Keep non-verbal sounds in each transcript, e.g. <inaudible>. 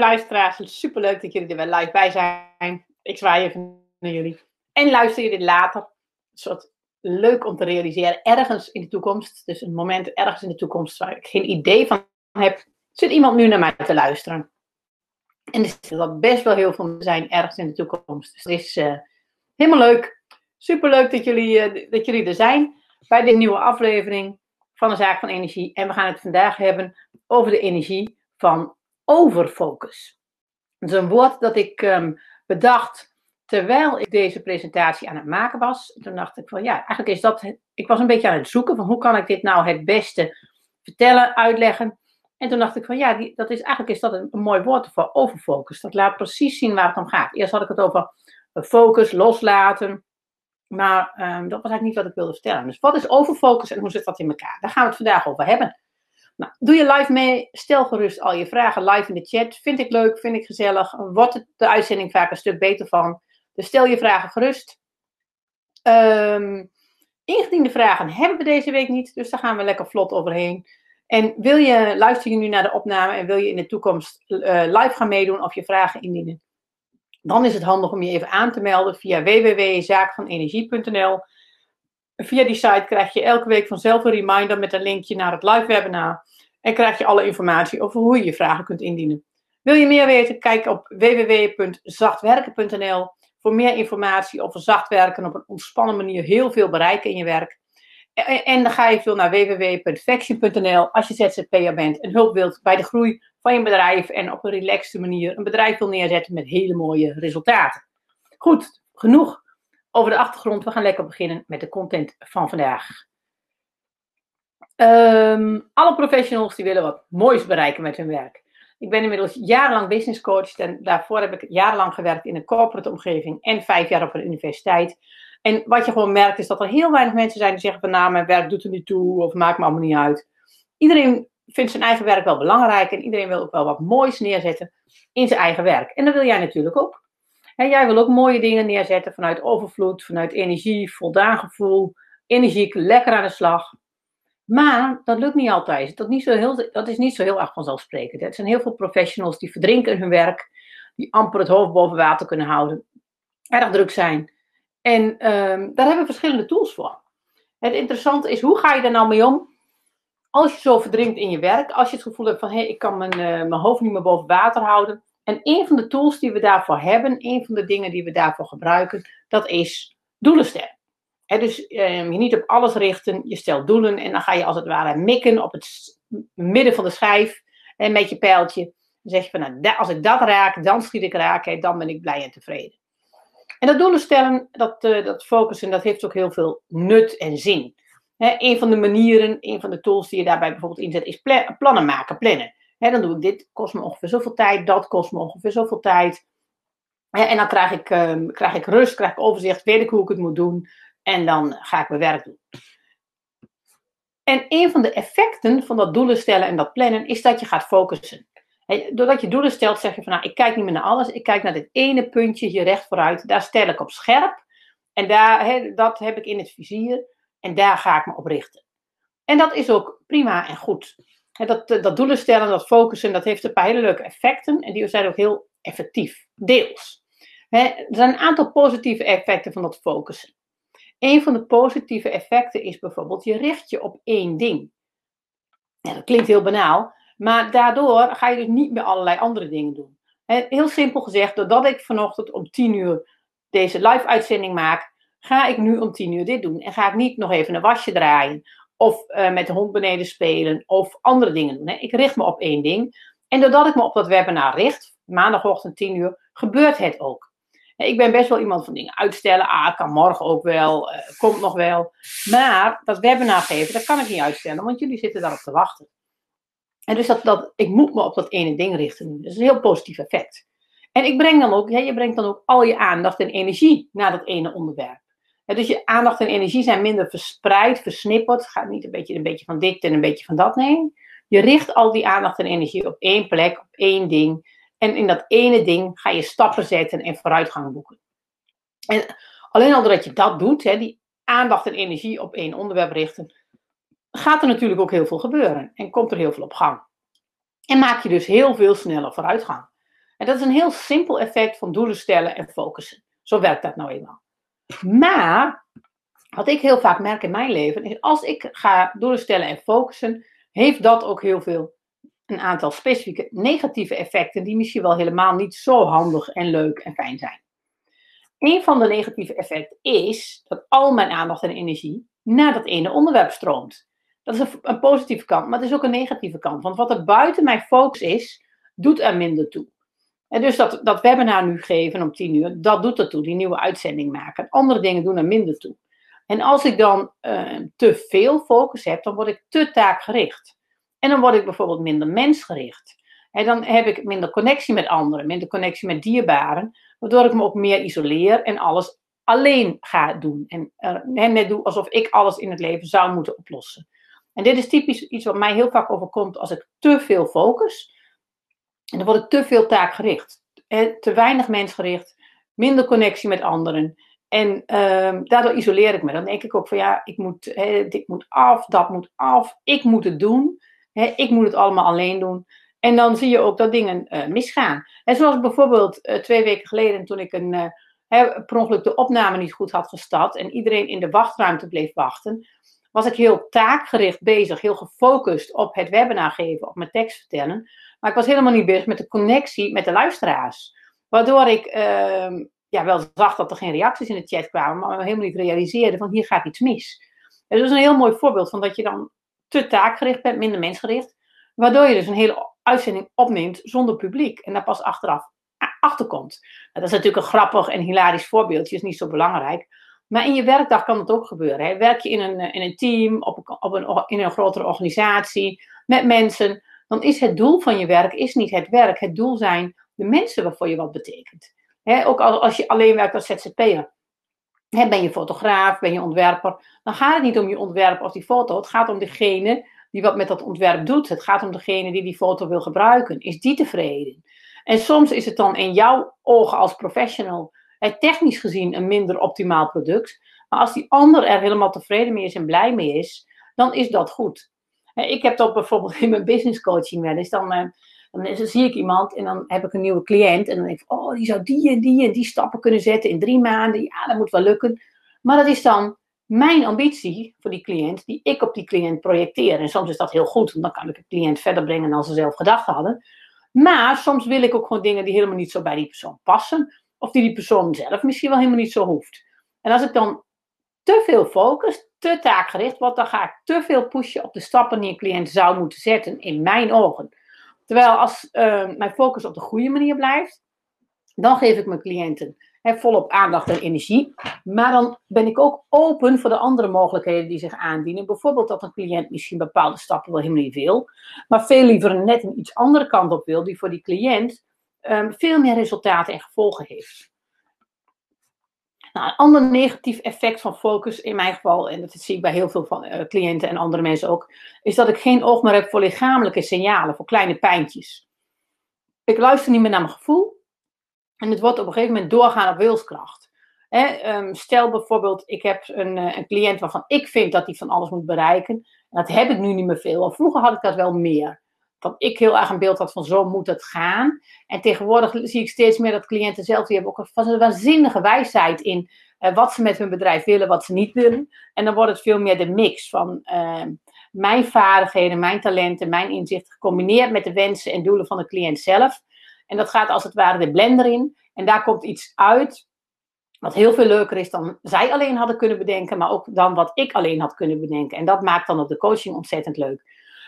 luisteraars, superleuk dat jullie er weer live bij zijn. Ik zwaai even naar jullie. En luister je dit later. Een soort leuk om te realiseren. Ergens in de toekomst, dus een moment ergens in de toekomst waar ik geen idee van heb, zit iemand nu naar mij te luisteren. En er zal best wel heel veel zijn ergens in de toekomst. Dus het is uh, helemaal leuk. Superleuk dat jullie, uh, dat jullie er zijn bij de nieuwe aflevering van de Zaak van Energie. En we gaan het vandaag hebben over de energie van overfocus. Dat is een woord dat ik um, bedacht terwijl ik deze presentatie aan het maken was. Toen dacht ik van ja, eigenlijk is dat. Ik was een beetje aan het zoeken van hoe kan ik dit nou het beste vertellen, uitleggen. En toen dacht ik van ja, die, dat is, eigenlijk is dat een, mooi woord voor overfocus. Dat laat precies zien waar het om gaat. Eerst had ik het over focus, loslaten. Maar um, dat was eigenlijk niet wat ik wilde vertellen. Dus wat is overfocus en hoe zit dat in elkaar? Daar gaan we het vandaag over hebben. Nou, doe je live mee. Stel gerust al je vragen live in de chat. Vind ik leuk, vind ik gezellig. Wordt de uitzending vaak een stuk beter van. Dus stel je vragen gerust. Um, ingediende vragen hebben we deze week niet. Dus daar gaan we lekker vlot overheen. En wil je, luister je nu naar de opname en wil je in de toekomst uh, live gaan meedoen of je vragen indienen? Dan is het handig om je even aan te melden via www.zaakvanenergie.nl. Via die site krijg je elke week vanzelf een reminder met een linkje naar het live webinar. En krijg je alle informatie over hoe je je vragen kunt indienen. Wil je meer weten? Kijk op www.zachtwerken.nl voor meer informatie over zacht werken op een ontspannen manier heel veel bereiken in je werk. En dan ga je veel naar www.faction.nl als je ZZP'er bent en hulp wilt bij de groei van je bedrijf en op een relaxte manier een bedrijf wil neerzetten met hele mooie resultaten. Goed, genoeg over de achtergrond. We gaan lekker beginnen met de content van vandaag. Um, alle professionals die willen wat moois bereiken met hun werk. Ik ben inmiddels jarenlang business coach en daarvoor heb ik jarenlang gewerkt in een corporate omgeving en vijf jaar op een universiteit. En wat je gewoon merkt is dat er heel weinig mensen zijn die zeggen van nou mijn werk doet er niet toe of maakt me allemaal niet uit. Iedereen vindt zijn eigen werk wel belangrijk en iedereen wil ook wel wat moois neerzetten in zijn eigen werk. En dat wil jij natuurlijk ook. En jij wil ook mooie dingen neerzetten vanuit overvloed, vanuit energie, voldaan gevoel, energiek, lekker aan de slag. Maar dat lukt niet altijd. Dat, niet zo heel, dat is niet zo heel erg vanzelfsprekend. Er zijn heel veel professionals die verdrinken in hun werk, die amper het hoofd boven water kunnen houden, erg druk zijn. En um, daar hebben we verschillende tools voor. Het interessante is, hoe ga je daar nou mee om? Als je zo verdrinkt in je werk, als je het gevoel hebt van, hé, hey, ik kan mijn, uh, mijn hoofd niet meer boven water houden. En een van de tools die we daarvoor hebben, een van de dingen die we daarvoor gebruiken, dat is doelen stellen. Dus um, je niet op alles richten, je stelt doelen en dan ga je als het ware mikken op het midden van de schijf en met je pijltje. Dan zeg je van, nou, als ik dat raak, dan schiet ik raak, dan ben ik blij en tevreden. En dat doelen stellen, dat, uh, dat focussen, dat heeft ook heel veel nut en zin. Een van de manieren, een van de tools die je daarbij bijvoorbeeld inzet, is pla plannen maken, plannen. Dan doe ik dit, kost me ongeveer zoveel tijd, dat kost me ongeveer zoveel tijd. en dan krijg ik, um, krijg ik rust, krijg ik overzicht, weet ik hoe ik het moet doen. En dan ga ik mijn werk doen. En een van de effecten van dat doelen stellen en dat plannen is dat je gaat focussen. doordat je doelen stelt, zeg je van nou, ik kijk niet meer naar alles, ik kijk naar dit ene puntje hier recht vooruit, daar stel ik op scherp. En daar, dat heb ik in het vizier en daar ga ik me op richten. En dat is ook prima en goed. Dat, dat doelen stellen, dat focussen, dat heeft een paar hele leuke effecten en die zijn ook heel effectief, deels. er zijn een aantal positieve effecten van dat focussen. Een van de positieve effecten is bijvoorbeeld, je richt je op één ding. Dat klinkt heel banaal, maar daardoor ga je dus niet meer allerlei andere dingen doen. Heel simpel gezegd, doordat ik vanochtend om 10 uur deze live-uitzending maak, ga ik nu om 10 uur dit doen. En ga ik niet nog even een wasje draaien, of uh, met de hond beneden spelen, of andere dingen doen. Ik richt me op één ding. En doordat ik me op dat webinar richt, maandagochtend 10 uur, gebeurt het ook. Ik ben best wel iemand van dingen uitstellen. Ah, kan morgen ook wel, uh, komt nog wel. Maar dat webinar geven, dat kan ik niet uitstellen, want jullie zitten daarop te wachten. En dus dat, ik moet me op dat ene ding richten. Dat is een heel positief effect. En ik breng dan ook, je brengt dan ook al je aandacht en energie naar dat ene onderwerp. Dus je aandacht en energie zijn minder verspreid, versnipperd. Het gaat niet een beetje, een beetje van dit en een beetje van dat. Nee. Je richt al die aandacht en energie op één plek, op één ding. En in dat ene ding ga je stappen zetten en vooruitgang boeken. En alleen al doordat je dat doet, die aandacht en energie op één onderwerp richten, gaat er natuurlijk ook heel veel gebeuren. En komt er heel veel op gang. En maak je dus heel veel sneller vooruitgang. En dat is een heel simpel effect van doelen stellen en focussen. Zo werkt dat nou eenmaal. Maar, wat ik heel vaak merk in mijn leven, is als ik ga doelen stellen en focussen, heeft dat ook heel veel, een aantal specifieke negatieve effecten, die misschien wel helemaal niet zo handig en leuk en fijn zijn. Een van de negatieve effecten is dat al mijn aandacht en energie naar dat ene onderwerp stroomt. Dat is een, een, positieve kant, maar het is ook een negatieve kant. Want wat er buiten mijn focus is, doet er minder toe. En dus dat, dat webinar nu geven om tien uur, dat doet er toe, die nieuwe uitzending maken. Andere dingen doen er minder toe. En als ik dan uh, te veel focus heb, dan word ik te taakgericht. En dan word ik bijvoorbeeld minder mensgericht. En dan heb ik minder connectie met anderen, minder connectie met dierbaren, waardoor ik me ook meer isoleer en alles alleen ga doen. En uh, net doe alsof ik alles in het leven zou moeten oplossen. En dit is typisch iets wat mij heel vaak overkomt als ik te veel focus. En dan word ik te veel taakgericht. Te weinig mensgericht, minder connectie met anderen. En uh, daardoor isoleer ik me. Dan denk ik ook van ja, ik moet, dit moet af, dat moet af, ik moet het doen. Ik moet het allemaal alleen doen. En dan zie je ook dat dingen uh, misgaan. En zoals bijvoorbeeld uh, twee weken geleden toen ik een, uh, hè, per ongeluk de opname niet goed had gestart en iedereen in de wachtruimte bleef wachten, was ik heel taakgericht bezig, heel gefocust op het webinar geven, op mijn tekst vertellen. Maar ik was helemaal niet bezig met de connectie met de luisteraars. Waardoor ik ehm, ja, wel zag dat er geen reacties in de chat kwamen, maar helemaal niet realiseerde van hier gaat iets mis. En dat is een heel mooi voorbeeld van dat je dan te taakgericht bent, minder mensgericht. Waardoor je dus een hele uitzending opneemt zonder publiek. En daar pas achteraf achterkomt. Nou, dat is natuurlijk een grappig en hilarisch voorbeeldje, is niet zo belangrijk. Maar in je werkdag kan het ook gebeuren. Hè. Werk je in een, in een team, op, op een, in een grotere organisatie, met mensen, dan is het doel van je werk is niet het werk. Het doel zijn de mensen waarvoor je wat betekent. Hè, ook als je alleen werkt als ZZP'er. ben je fotograaf, ben je ontwerper, dan gaat het niet om je ontwerp of die foto. Het gaat om degene die wat met dat ontwerp doet. Het gaat om degene die die foto wil gebruiken. Is die tevreden? En soms is het dan in jouw ogen als professional technisch gezien een minder optimaal product. Maar als die ander er helemaal tevreden mee is en blij mee is, dan is dat goed. Ik heb dat bijvoorbeeld in mijn business coaching wel eens. Dan, eh, dan zie ik iemand en dan heb ik een nieuwe cliënt. En dan denk ik, oh, die zou die en die en die stappen kunnen zetten in drie maanden. Ja, dat moet wel lukken. Maar dat is dan mijn ambitie voor die cliënt, die ik op die cliënt projecteer. En soms is dat heel goed, want dan kan ik de cliënt verder brengen dan ze zelf gedacht hadden. Maar soms wil ik ook gewoon dingen die helemaal niet zo bij die persoon passen. Of die die persoon zelf misschien wel helemaal niet zo hoeft. En als ik dan te veel focus, te taakgericht word, dan ga ik te veel pushen op de stappen die een cliënt zou moeten zetten, in mijn ogen. Terwijl als uh, mijn focus op de goede manier blijft, dan geef ik mijn cliënten hè, volop aandacht en energie. Maar dan ben ik ook open voor de andere mogelijkheden die zich aandienen. Bijvoorbeeld dat een cliënt misschien bepaalde stappen wel helemaal niet wil, maar veel liever net een iets andere kant op wil, die voor die cliënt um, veel meer resultaten en gevolgen heeft. Nou, een ander negatief effect van focus, in mijn geval, en dat zie ik bij heel veel van, uh, cliënten en andere mensen ook, is dat ik geen oog meer heb voor lichamelijke signalen, voor kleine pijntjes. Ik luister niet meer naar mijn gevoel en het wordt op een gegeven moment doorgaan op wilskracht. um, stel bijvoorbeeld, ik heb een, uh, een cliënt waarvan ik vind dat hij van alles moet bereiken. En dat heb ik nu niet meer veel. Vroeger had ik dat wel meer dat ik heel erg een beeld had van zo moet het gaan. En tegenwoordig zie ik steeds meer dat cliënten zelf, die hebben ook een, waanzinnige wijsheid in uh, wat ze met hun bedrijf willen, wat ze niet willen. En dan wordt het veel meer de mix van uh, mijn vaardigheden, mijn talenten, mijn inzichten, gecombineerd met de wensen en doelen van de cliënt zelf. En dat gaat als het ware de blender in. En daar komt iets uit wat heel veel leuker is dan zij alleen hadden kunnen bedenken, maar ook dan wat ik alleen had kunnen bedenken. En dat maakt dan op de coaching ontzettend leuk.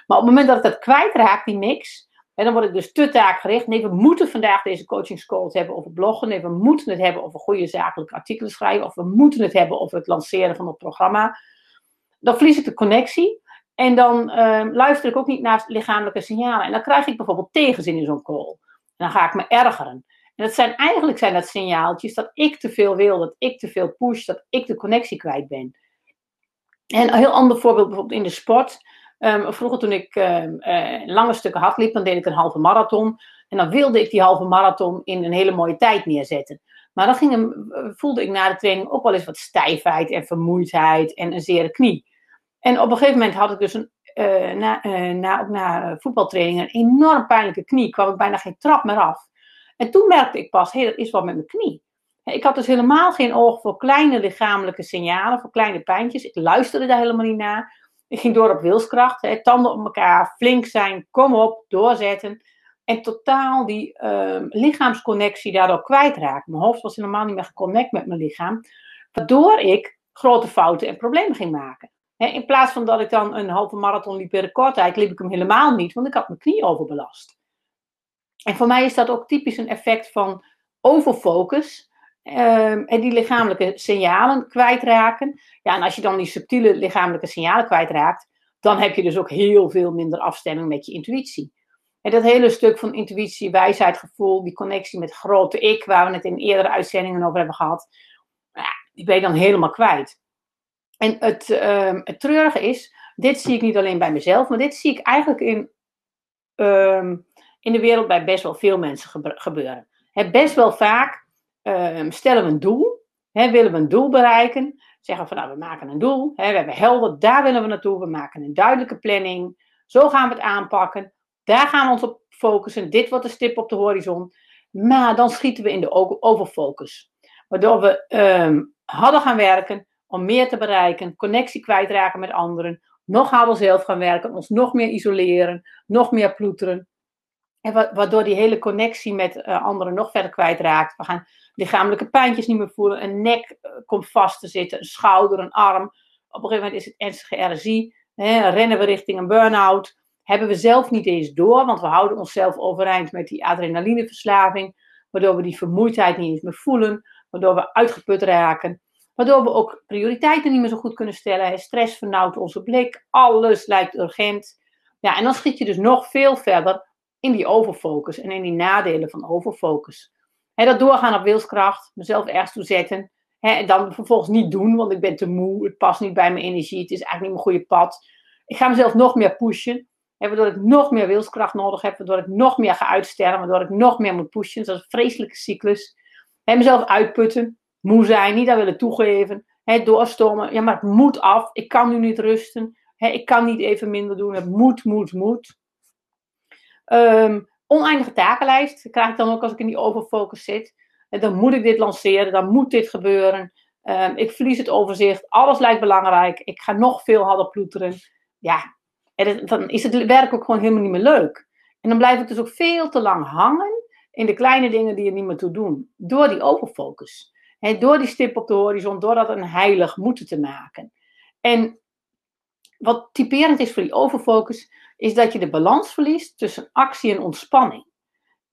Maar op het moment dat ik dat kwijtraak, die mix, en dan word ik dus te taakgericht. Nee, we moeten vandaag deze coachingscalls hebben over bloggen. Nee, we moeten het hebben over goede zakelijke artikelen schrijven. Of we moeten het hebben over het lanceren van het programma. Dan verlies ik de connectie. En dan uh, luister ik ook niet naar lichamelijke signalen. En dan krijg ik bijvoorbeeld tegenzin in zo'n call. En dan ga ik me ergeren. En dat zijn, eigenlijk zijn dat signaaltjes dat ik te veel wil, dat ik te veel push, dat ik de connectie kwijt ben. En een heel ander voorbeeld bijvoorbeeld in de sport. Um, vroeger toen ik um, uh, lange stukken hard liep, dan deed ik een halve marathon. En dan wilde ik die halve marathon in een hele mooie tijd neerzetten. Maar dan ging hem, voelde ik na de training ook wel eens wat stijfheid en vermoeidheid en een zere knie. En op een gegeven moment had ik dus een, uh, na, na, na voetbaltraining een enorm pijnlijke knie. Kwam ik bijna geen trap meer af. En toen merkte ik pas, hé, hey, dat is wat met mijn knie. Ik had dus helemaal geen oog voor kleine lichamelijke signalen, voor kleine pijntjes. Ik luisterde daar helemaal niet naar. Ik ging door op wilskracht, hè, tanden op elkaar, flink zijn, kom op, doorzetten. En totaal die uh, lichaamsconnectie daardoor kwijtraken. Mijn hoofd was helemaal niet meer geconnect met mijn lichaam. Waardoor ik grote fouten en problemen ging maken. in plaats van dat ik dan een halve marathon liep in recordtijd, liep ik hem helemaal niet, want ik had mijn knie overbelast. En voor mij is dat ook typisch een effect van overfocus. Um, en die lichamelijke signalen kwijtraken. Ja, en als je dan die subtiele lichamelijke signalen kwijtraakt, dan heb je dus ook heel veel minder afstemming met je intuïtie. En dat hele stuk van intuïtie, wijsheid, gevoel, die connectie met grote ik, waar we het in eerdere uitzendingen over hebben gehad, die ben je dan helemaal kwijt. En het, um, het treurige is, dit zie ik niet alleen bij mezelf, maar dit zie ik eigenlijk in, um, in de wereld bij best wel veel mensen gebeuren. Best wel vaak um, stellen we een doel, willen we een doel bereiken, zeggen van nou we maken een doel, we hebben helder, daar willen we naartoe, we maken een duidelijke planning, zo gaan we het aanpakken, daar gaan we ons op focussen, dit wordt de stip op de horizon, maar dan schieten we in de overfocus. Waardoor we um, hadden gaan werken om meer te bereiken, connectie kwijtraken met anderen, nog harder zelf gaan werken, ons nog meer isoleren, nog meer ploeteren. Waardoor die hele connectie met uh, anderen nog verder kwijtraakt. We gaan lichamelijke pijntjes niet meer voelen, een nek uh, komt vast te zitten, een schouder, een arm. Op een gegeven moment is het ernstige RSI. Hè, rennen we richting een burn-out. Hebben we zelf niet eens door, want we houden onszelf overeind met die adrenalineverslaving. Waardoor we die vermoeidheid niet eens meer voelen waardoor we uitgeput raken, waardoor we ook prioriteiten niet meer zo goed kunnen stellen. Stress vernauwt onze blik, alles lijkt urgent. Ja, en dan schiet je dus nog veel verder in die overfocus en in die nadelen van overfocus. He, dat doorgaan op wilskracht, mezelf ergens toe zetten. en dan vervolgens niet doen, want ik ben te moe, het past niet bij mijn energie, het is eigenlijk niet mijn goede pad. Ik ga mezelf nog meer pushen, waardoor ik nog meer wilskracht nodig heb, waardoor ik nog meer ga uitstellen, waardoor ik nog meer moet pushen. Dat is een vreselijke cyclus. He, mezelf uitputten, moe zijn, niet dat willen toegeven, he, doorstormen. Ja, maar het moet af. Ik kan nu niet rusten. He, ik kan niet even minder doen. Het moet, moet, moet. Um, oneindige takenlijst krijg ik dan ook als ik in die overfocus zit. Dan moet ik dit lanceren, dan moet dit gebeuren. Um, ik verlies het overzicht, alles lijkt belangrijk. Ik ga nog veel harder ploeteren. Ja, en dan is het werk ook gewoon helemaal niet meer leuk. En dan blijf ik dus ook veel te lang hangen in de kleine dingen die er niet meer toe doen. Door die overfocus. He, door die stip op de horizon, door dat een heilig moeten te maken. En wat typerend is voor die overfocus, is dat je de balans verliest tussen actie en ontspanning.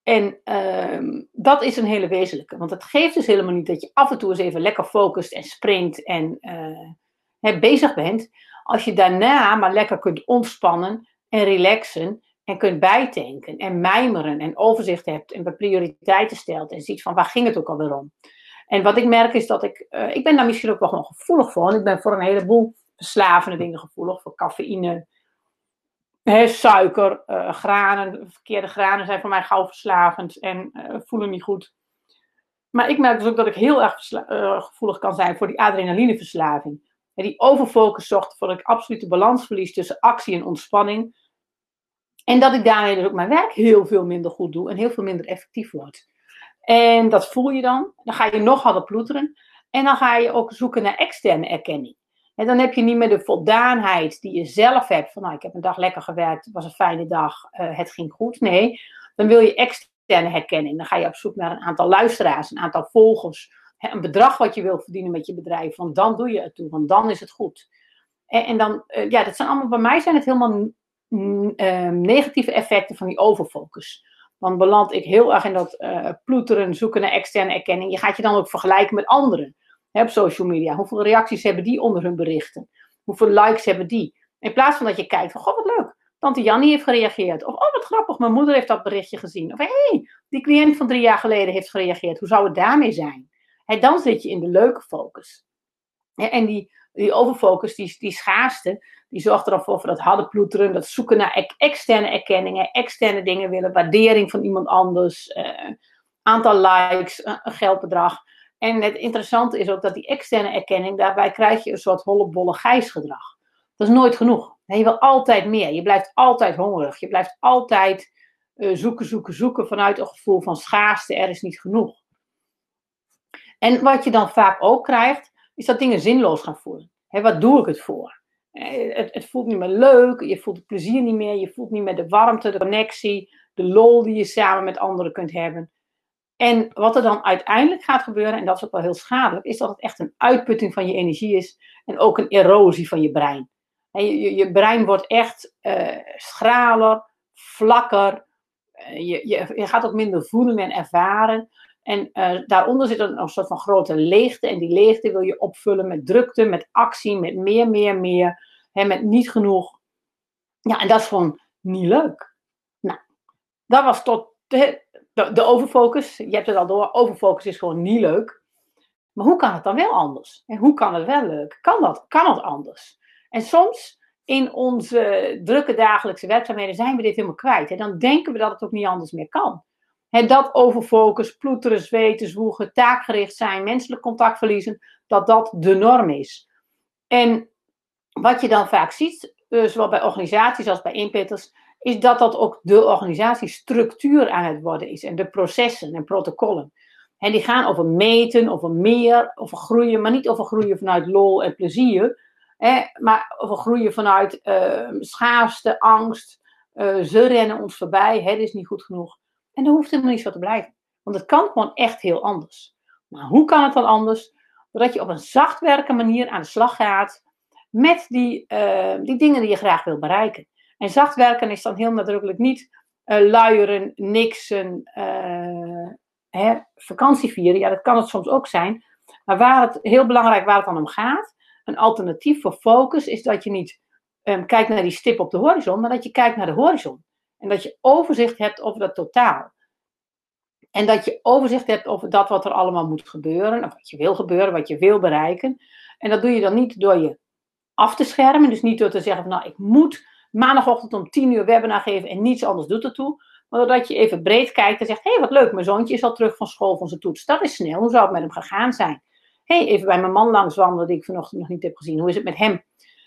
En uh, dat is een hele wezenlijke. Want het geeft dus helemaal niet dat je af en toe eens even lekker focust en sprint en uh, bezig bent. Als je daarna maar lekker kunt ontspannen en relaxen en kunt bijtanken en mijmeren en overzicht hebt en prioriteiten stelt en ziet van waar ging het ook alweer om. En wat ik merk is dat ik, uh, ik ben daar misschien ook wel gewoon gevoelig voor. Ik ben voor een heleboel verslavende dingen gevoelig. Voor cafeïne, suiker, uh, granen. Verkeerde granen zijn voor mij gauw verslavend en uh, voelen niet goed. Maar ik merk dus ook dat ik heel erg gevoelig kan zijn voor die adrenalineverslaving. En die overfocus zorgt voor dat ik absolute balans verlies tussen actie en ontspanning. En dat ik daarmee dus ook mijn werk heel veel minder goed doe en heel veel minder effectief word. En dat voel je dan. Dan ga je nog harder ploeteren. En dan ga je ook zoeken naar externe erkenning. En dan heb je niet meer de voldaanheid die je zelf hebt. Van nou, ik heb een dag lekker gewerkt, het was een fijne dag, uh, het ging goed. Nee, dan wil je externe herkenning. Dan ga je op zoek naar een aantal luisteraars, een aantal volgers. Hè, een bedrag wat je wil verdienen met je bedrijf. Want dan doe je het toe, want dan is het goed. En, en dan, uh, ja, dat zijn allemaal, bij mij zijn het helemaal uh, negatieve effecten van die overfocus. Dan beland ik heel erg in dat uh, ploeteren, zoeken naar externe erkenning. Je gaat je dan ook vergelijken met anderen hè, op social media. Hoeveel reacties hebben die onder hun berichten? Hoeveel likes hebben die? In plaats van dat je kijkt van, god wat leuk, tante Jannie heeft gereageerd. Of, oh wat grappig, mijn moeder heeft dat berichtje gezien. Of, hé, hey, die cliënt van drie jaar geleden heeft gereageerd. Hoe zou het daarmee zijn? Dan zit je in de leuke focus. en die, die overfocus, die, die schaarste, die zorgt er voor, dat harde ploeteren, dat zoeken naar externe erkenningen, externe dingen willen, waardering van iemand anders, uh, aantal likes, geldbedrag. En het interessante is ook dat die externe erkenning, daarbij krijg je een soort hollebolle gijsgedrag. Dat is nooit genoeg. Je wil altijd meer. Je blijft altijd hongerig. Je blijft altijd uh, zoeken, zoeken, zoeken vanuit een gevoel van schaarste, er is niet genoeg. En wat je dan vaak ook krijgt, is dat dingen zinloos gaan voelen. Wat doe ik het voor? Eh, het, het, voelt niet meer leuk, je voelt het plezier niet meer, je voelt niet meer de warmte, de connectie, de lol die je samen met anderen kunt hebben. En wat er dan uiteindelijk gaat gebeuren, en dat is ook wel heel schadelijk, is dat het echt een uitputting van je energie is en ook een erosie van je brein. Je, je, brein wordt echt uh, schraler, vlakker, uh, je, je, je, gaat ook minder voelen en ervaren. En uh, daaronder zit een, een soort van grote leegte. En die leegte wil je opvullen met drukte, met actie, met meer, meer, meer. Hè, met niet genoeg. Ja, en dat is gewoon niet leuk. Nou, dat was tot de, de, overfocus. Je hebt het al door. Overfocus is gewoon niet leuk. Maar hoe kan het dan wel anders? En hoe kan het wel leuk? Kan dat? Kan het anders? En soms in onze drukke dagelijkse werkzaamheden zijn we dit helemaal kwijt. En dan denken we dat het ook niet anders meer kan. Dat overfocus, ploeteren, zweten, zwoegen, taakgericht zijn, menselijk contact verliezen, dat dat de norm is. En wat je dan vaak ziet, eh, zowel bij organisaties als bij inpitters, is dat dat ook de organisatiestructuur aan het worden is. En de processen en protocollen. En die gaan over meten, over meer, over groeien, maar niet over groeien vanuit lol en plezier. Hè, maar over groeien vanuit uh, schaarste, angst. Uh, ze rennen ons voorbij, het is niet goed genoeg. En daar hoeft helemaal niet zo te blijven. Want het kan gewoon echt heel anders. Maar hoe kan het dan anders? Doordat je op een zachtwerke manier aan de slag gaat met die, uh, die dingen die je graag wil bereiken. En zacht werken is dan heel nadrukkelijk niet uh, luieren, niksen, uh, hè, vakantie vieren. Ja, dat kan het soms ook zijn. Maar waar het heel belangrijk waar het dan om gaat, een alternatief voor focus, is dat je niet um, kijkt naar die stip op de horizon, maar dat je kijkt naar de horizon. En dat je overzicht hebt over dat totaal. En dat je overzicht hebt over dat wat er allemaal moet gebeuren, of wat je wil gebeuren, wat je wil bereiken. En dat doe je dan niet door je af te schermen, dus niet door te zeggen van nou ik moet maandagochtend om 10 uur webinar geven en niets anders doet ertoe. Maar doordat je even breed kijkt en zegt, hé hey, wat leuk, mijn zoontje is al terug van school van zijn toets. Dat is snel, hoe zou het met hem gegaan zijn? Hé, hey, even bij mijn man langs wandelen die ik vanochtend nog niet heb gezien. Hoe is het met hem?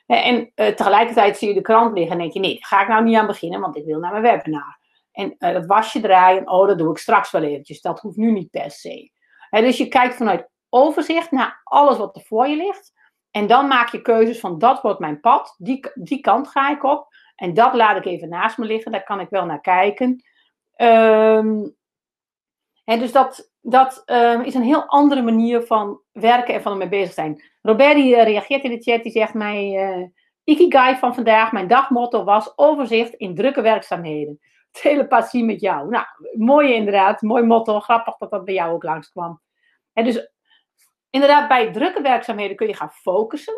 En uh, tegelijkertijd zie je de krant liggen en denk je, nee, ga ik nou niet aan beginnen, want ik wil naar mijn webinar. En uh, dat wasje draaien, oh, dat doe ik straks wel eventjes. Dat hoeft nu niet per se. He, dus je kijkt vanuit overzicht naar alles wat er voor je ligt. En dan maak je keuzes van, dat wordt mijn pad, die, die kant ga ik op. En dat laat ik even naast me liggen, daar kan ik wel naar kijken. En dus dat, dat um, is een heel andere manier van werken en van ermee bezig zijn. Robert die, uh, reageert in de chat, die zegt mij, uh, Ikigai van vandaag, mijn dagmotto was overzicht in drukke werkzaamheden. <laughs> Telepathie met jou. Nou, mooi inderdaad, mooi motto, grappig dat dat bij jou ook langskwam. En dus inderdaad, bij drukke werkzaamheden kun je gaan focussen.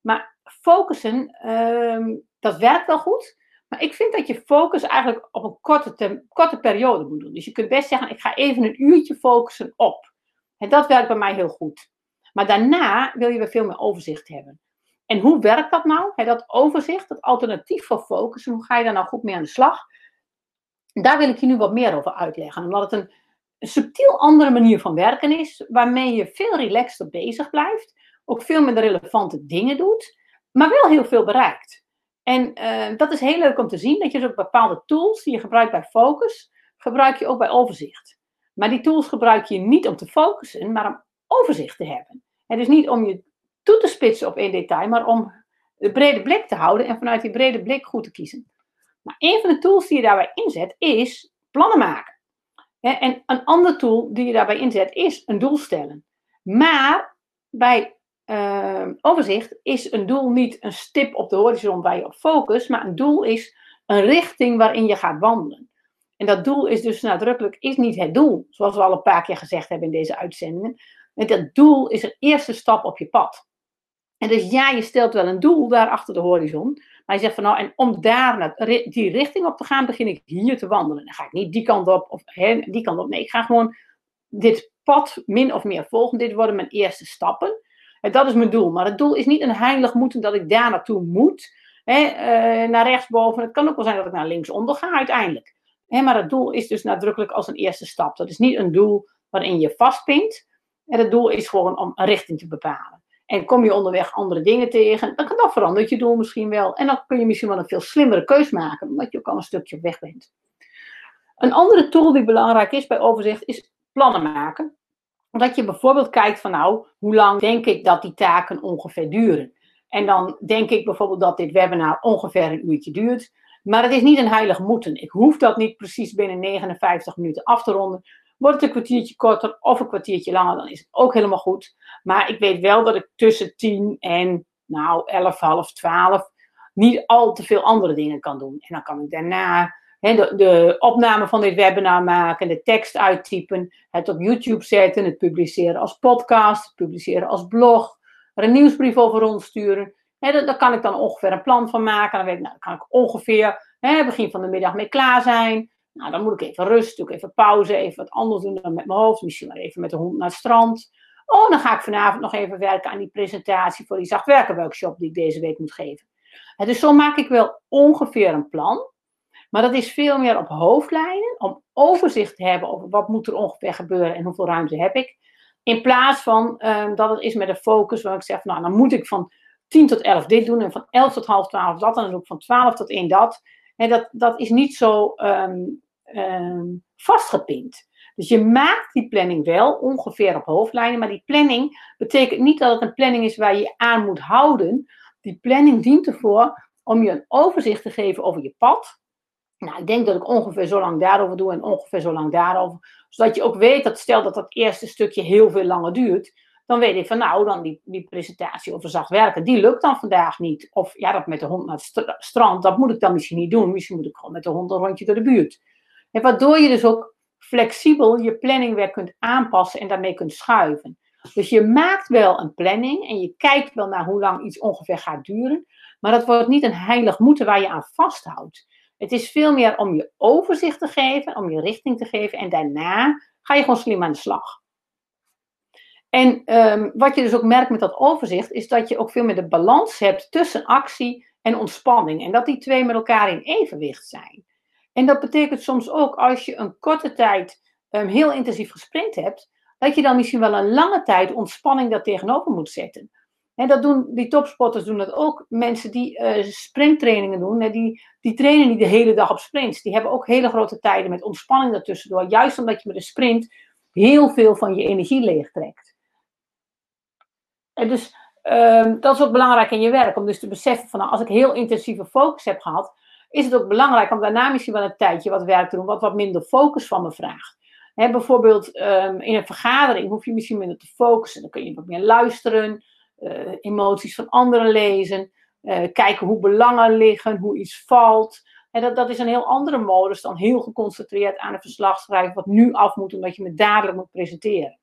Maar focussen, um, dat werkt wel goed. Maar ik vind dat je focus eigenlijk op een korte, korte periode moet doen. Dus je kunt best zeggen, ik ga even een uurtje focussen op. En dat werkt bij mij heel goed. Maar daarna wil je weer veel meer overzicht hebben. En hoe werkt dat nou? dat overzicht, dat alternatief voor focussen, hoe ga je daar nou goed mee aan de slag? Daar wil ik je nu wat meer over uitleggen. Omdat het een subtiel andere manier van werken is, waarmee je veel relaxter bezig blijft, ook veel minder relevante dingen doet, maar wel heel veel bereikt. En uh, dat is heel leuk om te zien, dat je dus ook bepaalde tools die je gebruikt bij focus, gebruik je ook bij overzicht. Maar die tools gebruik je niet om te focussen, maar om overzicht te hebben. En dus niet om je toe te spitsen op één detail, maar om de brede blik te houden en vanuit die brede blik goed te kiezen. Maar een van de tools die je daarbij inzet is plannen maken. En een ander tool die je daarbij inzet is een doel stellen. Maar bij uh, overzicht is een doel niet een stip op de horizon waar je op focust, maar een doel is een richting waarin je gaat wandelen. En dat doel is dus nadrukkelijk is niet het doel, zoals we al een paar keer gezegd hebben in deze uitzendingen. En dat doel is een eerste stap op je pad. En dus ja, je stelt wel een doel daar achter de horizon, maar je zegt van nou, en om daar naar die richting op te gaan, begin ik hier te wandelen. Dan ga ik niet die kant op of hè, die kant op. Nee, ik ga gewoon dit pad min of meer volgen. Dit worden mijn eerste stappen. En dat is mijn doel. Maar het doel is niet een heilig moeten dat ik daar naartoe moet. Hè, uh, naar rechtsboven. Het kan ook wel zijn dat ik naar linksonder ga uiteindelijk. Maar het doel is dus nadrukkelijk als een eerste stap. Dat is niet een doel waarin je vastpint. En het doel is gewoon om een richting te bepalen. En kom je onderweg andere dingen tegen, dan, kan, dat verandert je doel misschien wel. En dan kun je misschien wel een veel slimmere keus maken, omdat je ook al een stukje op weg bent. Een andere tool die belangrijk is bij overzicht is plannen maken. Dat je bijvoorbeeld kijkt van nou, hoe lang denk ik dat die taken ongeveer duren. En dan denk ik bijvoorbeeld dat dit webinar ongeveer een uurtje duurt. Maar het is niet een heilig moeten. Ik hoef dat niet precies binnen 59 minuten af te ronden. Wordt het een kwartiertje korter of een kwartiertje langer, dan is het ook helemaal goed. Maar ik weet wel dat ik tussen 10 en nou 11, half 12 niet al te veel andere dingen kan doen. En dan kan ik daarna de, de, opname van dit webinar maken, de tekst uittypen, het op YouTube zetten, het publiceren als podcast, het publiceren als blog, er een nieuwsbrief over rondsturen. He, daar, kan ik dan ongeveer een plan van maken. Dan weet ik, nou, kan ik ongeveer begin van de middag mee klaar zijn. Nou, dan moet ik even rust, doe ik even pauze, even wat anders doen dan met mijn hoofd. Misschien maar even met de hond naar het strand. Oh, dan ga ik vanavond nog even werken aan die presentatie voor die zachtwerken workshop die ik deze week moet geven. dus zo maak ik wel ongeveer een plan. Maar dat is veel meer op hoofdlijnen, om overzicht te hebben over wat moet er ongeveer gebeuren en hoeveel ruimte heb ik. In plaats van um, dat het is met een focus waar ik zeg, nou dan moet ik van 10 tot 11 dit doen en van 11 tot half 12 dat en dan ik van 12 tot 1 dat. En dat, dat is niet zo um, um, vastgepind. Dus je maakt die planning wel ongeveer op hoofdlijnen, maar die planning betekent niet dat het een planning is waar je aan moet houden. Die planning dient ervoor om je een overzicht te geven over je pad, nou, ik denk dat ik ongeveer zo lang daarover doe en ongeveer zo lang daarover. Zodat je ook weet dat stel dat dat eerste stukje heel veel langer duurt. Dan weet ik van nou, dan die, die presentatie over zacht werken, die lukt dan vandaag niet. Of ja, dat met de hond naar het strand, dat moet ik dan misschien niet doen. Misschien moet ik gewoon met de hond een rondje door de buurt. En waardoor je dus ook flexibel je planning weer kunt aanpassen en daarmee kunt schuiven. Dus je maakt wel een planning en je kijkt wel naar hoe lang iets ongeveer gaat duren. Maar dat wordt niet een heilig moeten waar je aan vasthoudt. Het is veel meer om je overzicht te geven, om je richting te geven. En daarna ga je gewoon slim aan de slag. En um, wat je dus ook merkt met dat overzicht, is dat je ook veel meer de balans hebt tussen actie en ontspanning. En dat die twee met elkaar in evenwicht zijn. En dat betekent soms ook als je een korte tijd um, heel intensief gesprint hebt, dat je dan misschien wel een lange tijd ontspanning daar tegenover moet zetten. En dat doen, die topsporters doen dat ook. Mensen die uh, sprinttrainingen doen, hè, die, die trainen niet de hele dag op sprints. Die hebben ook hele grote tijden met ontspanning daartussendoor. Juist omdat je met een sprint heel veel van je energie leegtrekt. En dus uh, dat is ook belangrijk in je werk. Om dus te beseffen van nou, als ik heel intensieve focus heb gehad, is het ook belangrijk om daarna misschien wel een tijdje wat werk te doen, wat wat minder focus van me vraagt. Bijvoorbeeld um, in een vergadering hoef je misschien minder te focussen. Dan kun je wat meer luisteren uh, emoties van anderen lezen, uh, kijken hoe belangen liggen, hoe iets valt. En dat, dat is een heel andere modus dan heel geconcentreerd aan een verslag schrijven wat nu af moet omdat je me dadelijk moet presenteren.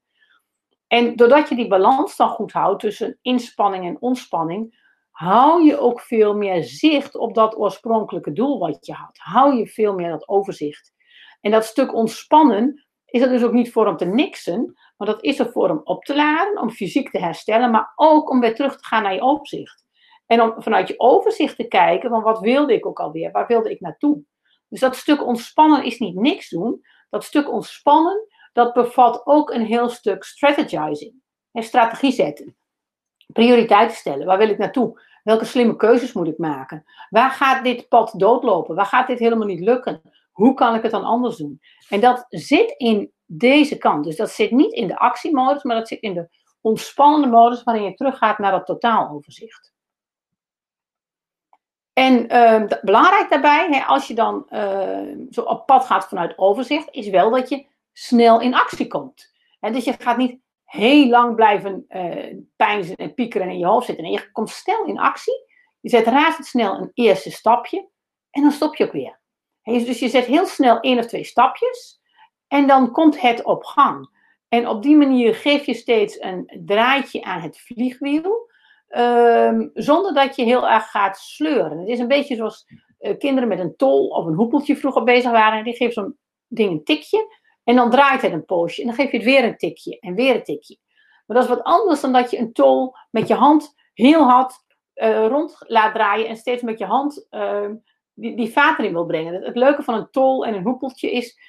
En doordat je die balans dan goed houdt tussen inspanning en ontspanning, hou je ook veel meer zicht op dat oorspronkelijke doel wat je had. Hou je veel meer dat overzicht. En dat stuk ontspannen is er dus ook niet voor om te niksen, maar dat is er voor om op te laden, om fysiek te herstellen, maar ook om weer terug te gaan naar je overzicht. En om vanuit je overzicht te kijken, van wat wilde ik ook alweer, waar wilde ik naartoe. Dus dat stuk ontspannen is niet niks doen. Dat stuk ontspannen, dat bevat ook een heel stuk strategizing. En strategie zetten. Prioriteiten stellen. Waar wil ik naartoe? Welke slimme keuzes moet ik maken? Waar gaat dit pad doodlopen? Waar gaat dit helemaal niet lukken? Hoe kan ik het dan anders doen? En dat zit in deze kant. Dus dat zit niet in de actiemodus, maar dat zit in de ontspannende modus waarin je teruggaat naar dat totaaloverzicht. En uh, belangrijk daarbij, hè, als je dan uh, zo op pad gaat vanuit overzicht, is wel dat je snel in actie komt. En dus je gaat niet heel lang blijven uh, pijnzen en piekeren en in je hoofd zitten. En je komt snel in actie. Je zet razendsnel een eerste stapje en dan stop je ook weer. dus je zet heel snel één of twee stapjes. En dan komt het op gang. En op die manier geef je steeds een draadje aan het vliegwiel. Um, zonder dat je heel erg gaat sleuren. Het is een beetje zoals uh, kinderen met een tol of een hoepeltje vroeger bezig waren. Die geven zo'n ding een tikje. En dan draait het een poosje. En dan geef je het weer een tikje. En weer een tikje. Maar dat is wat anders dan dat je een tol met je hand heel hard uh, rond laat draaien. En steeds met je hand uh, die, vaat erin wil brengen. Het, leuke van een tol en een hoepeltje is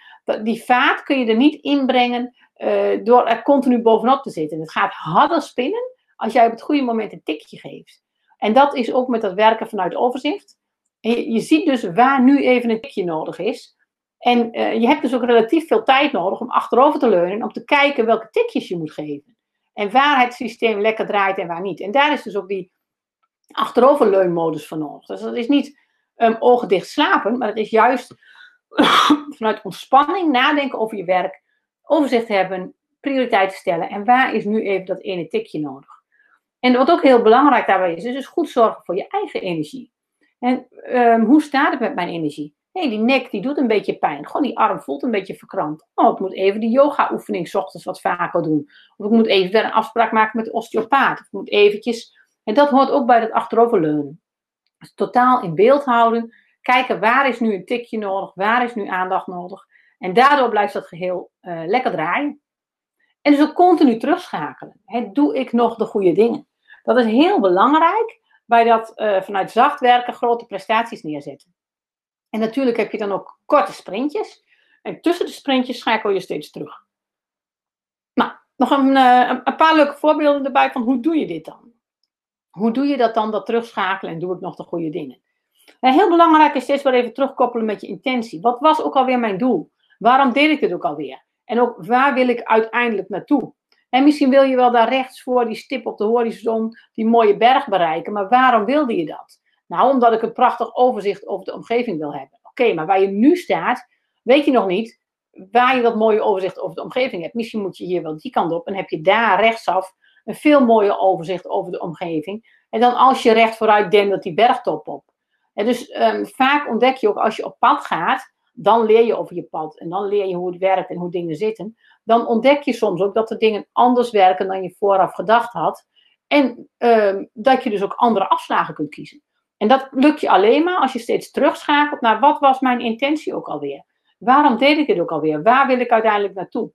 die vaat kun je er niet inbrengen uh, door er continu bovenop te zitten. Het gaat harder spinnen als jij op het goede moment een tikje geeft. En dat is ook met dat werken vanuit overzicht. Je ziet dus waar nu even een tikje nodig is. En uh, je hebt dus ook relatief veel tijd nodig om achterover te leunen, om te kijken welke tikjes je moet geven. En waar het systeem lekker draait en waar niet. En daar is dus ook die achteroverleunmodus voor nodig. Dus dat is niet um, ogen dicht slapen, maar het is juist <coughs> vanuit ontspanning nadenken over je werk, overzicht hebben, prioriteiten stellen en waar is nu even dat ene tikje nodig. En wat ook heel belangrijk daarbij is, is dus goed zorgen voor je eigen energie. En um, hoe staat het met mijn energie? Hey, die nek die doet een beetje pijn. Gewoon die arm voelt een beetje verkrampt. Oh, ik moet even die yoga-oefening ochtends wat vaker doen. Of ik moet even weer een afspraak maken met de osteopaat. Of ik moet eventjes... En dat hoort ook bij dat achteroverleunen. Dus totaal in beeld houden. Kijken waar is nu een tikje nodig. Waar is nu aandacht nodig. En daardoor blijft dat geheel uh, lekker draaien. En dus ook continu terugschakelen. He, doe ik nog de goede dingen? Dat is heel belangrijk bij dat uh, vanuit zacht werken grote prestaties neerzetten. En natuurlijk heb je dan ook korte sprintjes. En tussen de sprintjes schakel je steeds terug. Nou, nog een, uh, een paar leuke voorbeelden erbij van hoe doe je dit dan? Hoe doe je dat dan, dat terugschakelen en doe ik nog de goede dingen? En heel belangrijk is steeds weer even terugkoppelen met je intentie. Wat was ook alweer mijn doel? Waarom deed ik dit ook alweer? En ook waar wil ik uiteindelijk naartoe? En misschien wil je wel daar rechts voor die stip op de horizon, die mooie berg bereiken, maar waarom wilde je dat? Nou, omdat ik een prachtig overzicht over de omgeving wil hebben. Oké, maar waar je nu staat, weet je nog niet waar je dat mooie overzicht over de omgeving hebt. Misschien moet je hier wel die kant op en heb je daar rechtsaf een veel mooier overzicht over de omgeving. En dan als je recht vooruit dat die bergtop op. En dus um, vaak ontdek je ook als je op pad gaat, dan leer je over je pad. En dan leer je hoe het werkt en hoe dingen zitten. Dan ontdek je soms ook dat de dingen anders werken dan je vooraf gedacht had. En um, dat je dus ook andere afslagen kunt kiezen. En dat lukt je alleen maar als je steeds terugschakelt naar wat was mijn intentie ook alweer? Waarom deed ik het ook alweer? Waar wil ik uiteindelijk naartoe?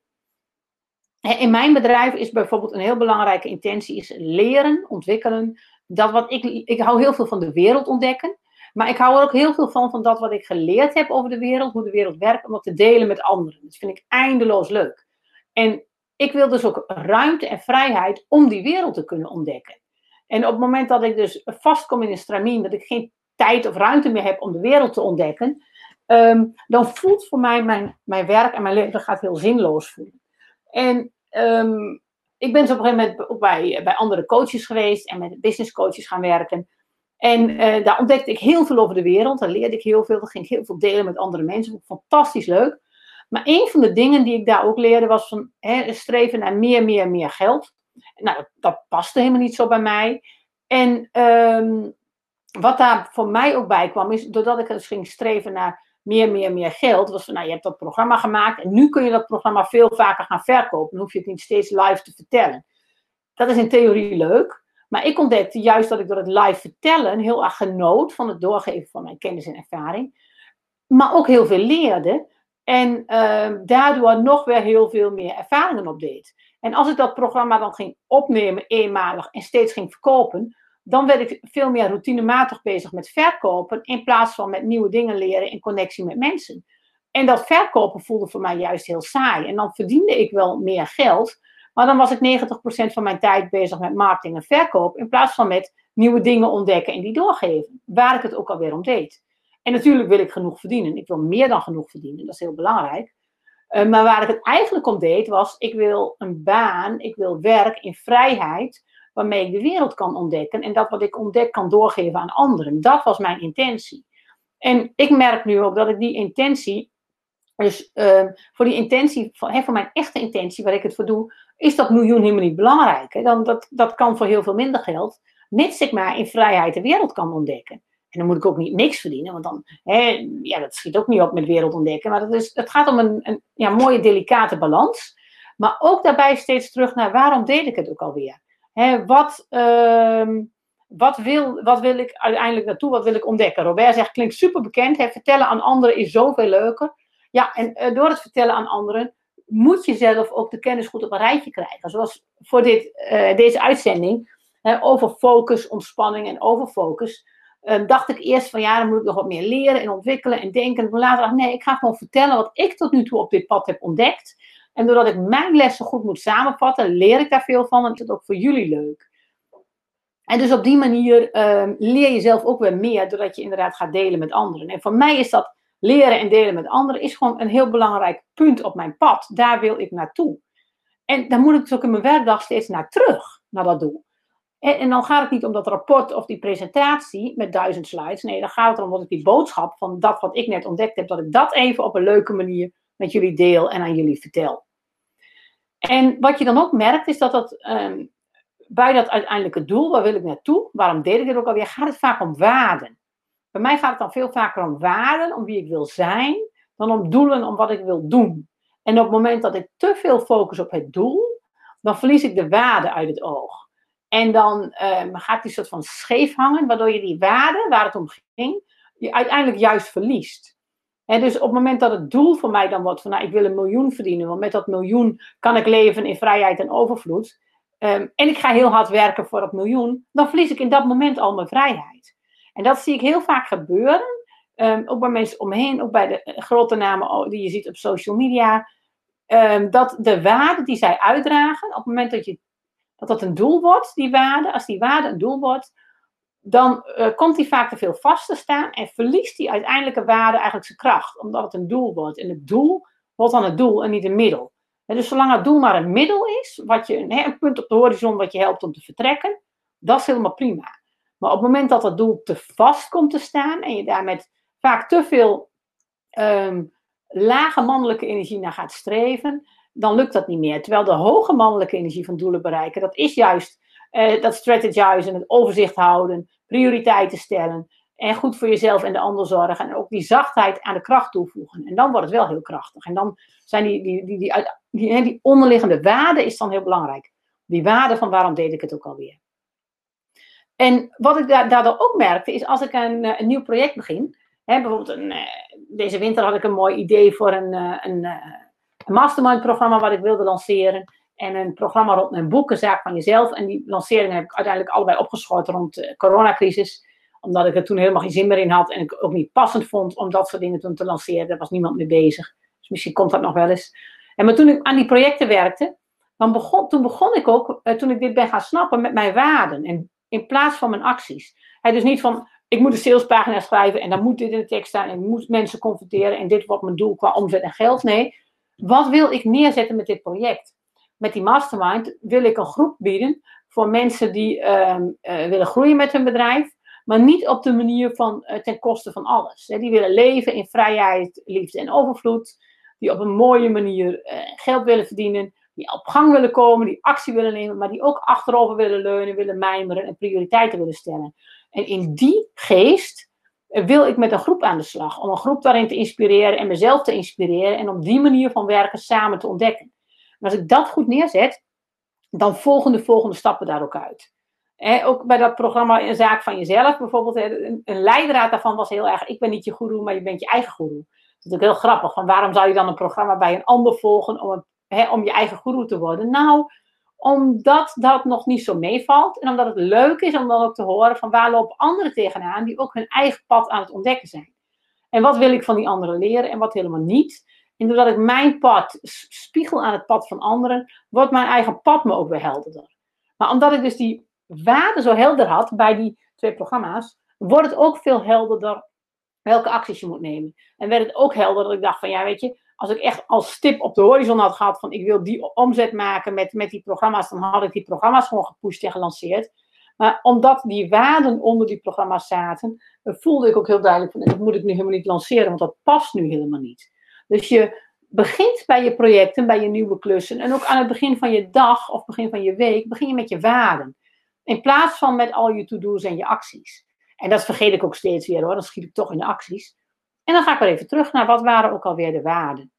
In mijn bedrijf is bijvoorbeeld een heel belangrijke intentie is leren, ontwikkelen. Dat wat ik, ik hou heel veel van de wereld ontdekken. Maar ik hou er ook heel veel van, van dat wat ik geleerd heb over de wereld, hoe de wereld werkt, om dat te delen met anderen. Dat vind ik eindeloos leuk. En ik wil dus ook ruimte en vrijheid om die wereld te kunnen ontdekken. En op het moment dat ik dus vastkom in een stramien, dat ik geen tijd of ruimte meer heb om de wereld te ontdekken, um, dan voelt voor mij mijn, mijn werk en mijn leven gaat heel zinloos voelen. En um, ik ben zo op een gegeven moment ook bij, bij andere coaches geweest en met business coaches gaan werken. En uh, daar ontdekte ik heel veel over de wereld. Daar leerde ik heel veel. Daar ging ik heel veel delen met andere mensen. Fantastisch leuk. Maar een van de dingen die ik daar ook leerde was van hè, streven naar meer, meer, meer geld. Nou, dat, paste helemaal niet zo bij mij. En um, wat daar voor mij ook bij kwam, is doordat ik dus ging streven naar meer, meer, meer geld, was van, nou, je hebt dat programma gemaakt en nu kun je dat programma veel vaker gaan verkopen. Dan hoef je het niet steeds live te vertellen. Dat is in theorie leuk, maar ik ontdekte juist dat ik door het live vertellen heel erg genoot van het doorgeven van mijn kennis en ervaring, maar ook heel veel leerde en uh, daardoor nog weer heel veel meer ervaringen opdeed. En als ik dat programma dan ging opnemen eenmalig en steeds ging verkopen, dan werd ik veel meer routinematig bezig met verkopen in plaats van met nieuwe dingen leren in connectie met mensen. En dat verkopen voelde voor mij juist heel saai. En dan verdiende ik wel meer geld, maar dan was ik 90% van mijn tijd bezig met marketing en verkoop in plaats van met nieuwe dingen ontdekken en die doorgeven, waar ik het ook alweer om deed. En natuurlijk wil ik genoeg verdienen. Ik wil meer dan genoeg verdienen, dat is heel belangrijk. Uh, maar waar ik het eigenlijk om deed was, ik wil een baan, ik wil werk in vrijheid, waarmee ik de wereld kan ontdekken en dat wat ik ontdek kan doorgeven aan anderen. Dat was mijn intentie. En ik merk nu ook dat ik die intentie, dus uh, voor die intentie, voor, voor mijn echte intentie, waar ik het voor doe, is dat miljoen helemaal niet belangrijk. Hè? Dan, dat, dat kan voor heel veel minder geld, mits ik maar in vrijheid de wereld kan ontdekken. En dan moet ik ook niet niks verdienen, want dan, hè, ja, dat schiet ook niet op met wereld ontdekken. Maar dat is, het gaat om een, een ja, mooie, delicate balans. Maar ook daarbij steeds terug naar waarom deed ik het ook alweer? Hè, wat, uh, wat, wil, wat wil ik uiteindelijk naartoe? Wat wil ik ontdekken? Robert zegt, klinkt super bekend. Hè, vertellen aan anderen is zoveel leuker. Ja, en uh, door het vertellen aan anderen moet je zelf ook de kennis goed op een rijtje krijgen. Zoals voor dit, uh, deze uitzending over focus, ontspanning en overfocus um, dacht ik eerst van ja, dan moet ik nog wat meer leren en ontwikkelen en denken. En later dacht ik, nee, ik ga gewoon vertellen wat ik tot nu toe op dit pad heb ontdekt. En doordat ik mijn lessen goed moet samenvatten, leer ik daar veel van en is het ook voor jullie leuk. En dus op die manier um, leer je zelf ook weer meer, doordat je inderdaad gaat delen met anderen. En voor mij is dat leren en delen met anderen is gewoon een heel belangrijk punt op mijn pad. Daar wil ik naartoe. En dan moet ik dus ook in mijn werkdag steeds naar terug, naar dat doel. En, en, dan gaat het niet om dat rapport of die presentatie met duizend slides. Nee, dan gaat het erom dat ik die boodschap van dat wat ik net ontdekt heb, dat ik dat even op een leuke manier met jullie deel en aan jullie vertel. En wat je dan ook merkt, is dat dat ehm, bij dat uiteindelijke doel, waar wil ik naartoe, waarom deed ik dit ook alweer, gaat het vaak om waarden. Bij mij gaat het dan veel vaker om waarden, om wie ik wil zijn, dan om doelen, om wat ik wil doen. En op het moment dat ik te veel focus op het doel, dan verlies ik de waarde uit het oog. En dan ehm, gaat die soort van scheef hangen, waardoor je die waarde, waar het om ging, je uiteindelijk juist verliest. En dus op het moment dat het doel voor mij dan wordt van, nou, ik wil een miljoen verdienen, want met dat miljoen kan ik leven in vrijheid en overvloed. Ehm, en ik ga heel hard werken voor dat miljoen, dan verlies ik in dat moment al mijn vrijheid. En dat zie ik heel vaak gebeuren, um, ook bij mensen omheen, ook bij de eh, grote namen die je ziet op social media. Ehm, dat de waarde die zij uitdragen, op het moment dat, je, dat dat een doel wordt, die waarde, als die waarde een doel wordt, dan uh, komt die vaak te veel vast te staan en verliest die uiteindelijke waarde eigenlijk zijn kracht, omdat het een doel wordt. En het doel wordt dan het doel en niet een middel. Dus zolang het doel maar een middel is, wat je, een punt op de horizon wat je helpt om te vertrekken, dat is helemaal prima. Maar op het moment dat dat doel te vast komt te staan en je daar met vaak te veel um, lage mannelijke energie naar gaat streven, dan lukt dat niet meer. Terwijl de hoge mannelijke energie van doelen bereiken, dat is juist uh, dat strategizen, het overzicht houden, prioriteiten stellen en goed voor jezelf en de ander zorgen en ook die zachtheid aan de kracht toevoegen. En dan wordt het wel heel krachtig. En dan zijn die, die, die, die, die, die onderliggende waarde is dan heel belangrijk. Die waarde van waarom deed ik het ook alweer. En wat ik daardoor ook merkte, is als ik een, eh, een nieuw project begin, hè, bijvoorbeeld een, eh, deze winter had ik een mooi idee voor een, een mastermind programma wat ik wilde lanceren. En een programma rond mijn boeken, Zaak van Jezelf. En die lanceringen heb ik uiteindelijk allebei opgeschoten rond de coronacrisis. Omdat ik er toen helemaal geen zin meer in had. En ik ook niet passend vond om dat soort dingen toen te lanceren. Daar was niemand mee bezig. Dus misschien komt dat nog wel eens. En maar toen ik aan die projecten werkte, dan begon, toen begon ik ook, eh, toen ik dit ben gaan snappen, met mijn waarden. En in plaats van mijn acties. He, dus niet van, ik moet een salespagina schrijven en dan moet dit in de tekst staan. En ik moet mensen confronteren en dit wordt mijn doel qua omzet en geld. Nee, wat wil ik neerzetten met dit project? met die mastermind wil ik een groep bieden voor mensen die ehm, eh, willen groeien met hun bedrijf, maar niet op de manier van uh, ten koste van alles. Die willen leven in vrijheid, liefde en overvloed, die op een mooie manier uh, geld willen verdienen, die op gang willen komen, die actie willen nemen, maar die ook achterover willen leunen, willen mijmeren en prioriteiten willen stellen. En in die geest wil ik met een groep aan de slag, om een groep daarin te inspireren en mezelf te inspireren en op die manier van werken samen te ontdekken. En als ik dat goed neerzet, dan volgen de volgende stappen daar ook uit. ook bij dat programma Een Zaak van Jezelf bijvoorbeeld, een, een leidraad daarvan was heel erg, ik ben niet je goeroe, maar je bent je eigen goeroe. Dat is natuurlijk heel grappig, van waarom zou je dan een programma bij een ander volgen om, om je eigen goeroe te worden? Nou, omdat dat nog niet zo meevalt en omdat het leuk is om dan ook te horen van waar lopen anderen tegenaan die ook hun eigen pad aan het ontdekken zijn. En wat wil ik van die anderen leren en wat helemaal niet. En doordat ik mijn pad spiegel aan het pad van anderen, wordt mijn eigen pad me ook weer helderder. Maar omdat ik dus die waarden zo helder had bij die twee programma's, wordt het ook veel helderder welke acties je moet nemen. En werd het ook helder dat ik dacht van ja, weet je, als ik echt als stip op de horizon had gehad van ik wil die omzet maken met, met die programma's, dan had ik die programma's gewoon gepusht en gelanceerd. Maar omdat die waarden onder die programma's zaten, voelde ik ook heel duidelijk van dat moet ik nu helemaal niet lanceren, want dat past nu helemaal niet. Dus je begint bij je projecten, bij je nieuwe klussen. En ook aan het begin van je dag of begin van je week, begin je met je waarden. In plaats van met al je to-do's en je acties. En dat vergeet ik ook steeds weer hoor, dan schiet ik toch in de acties. En dan ga ik weer even terug naar wat waren ook alweer de waarden.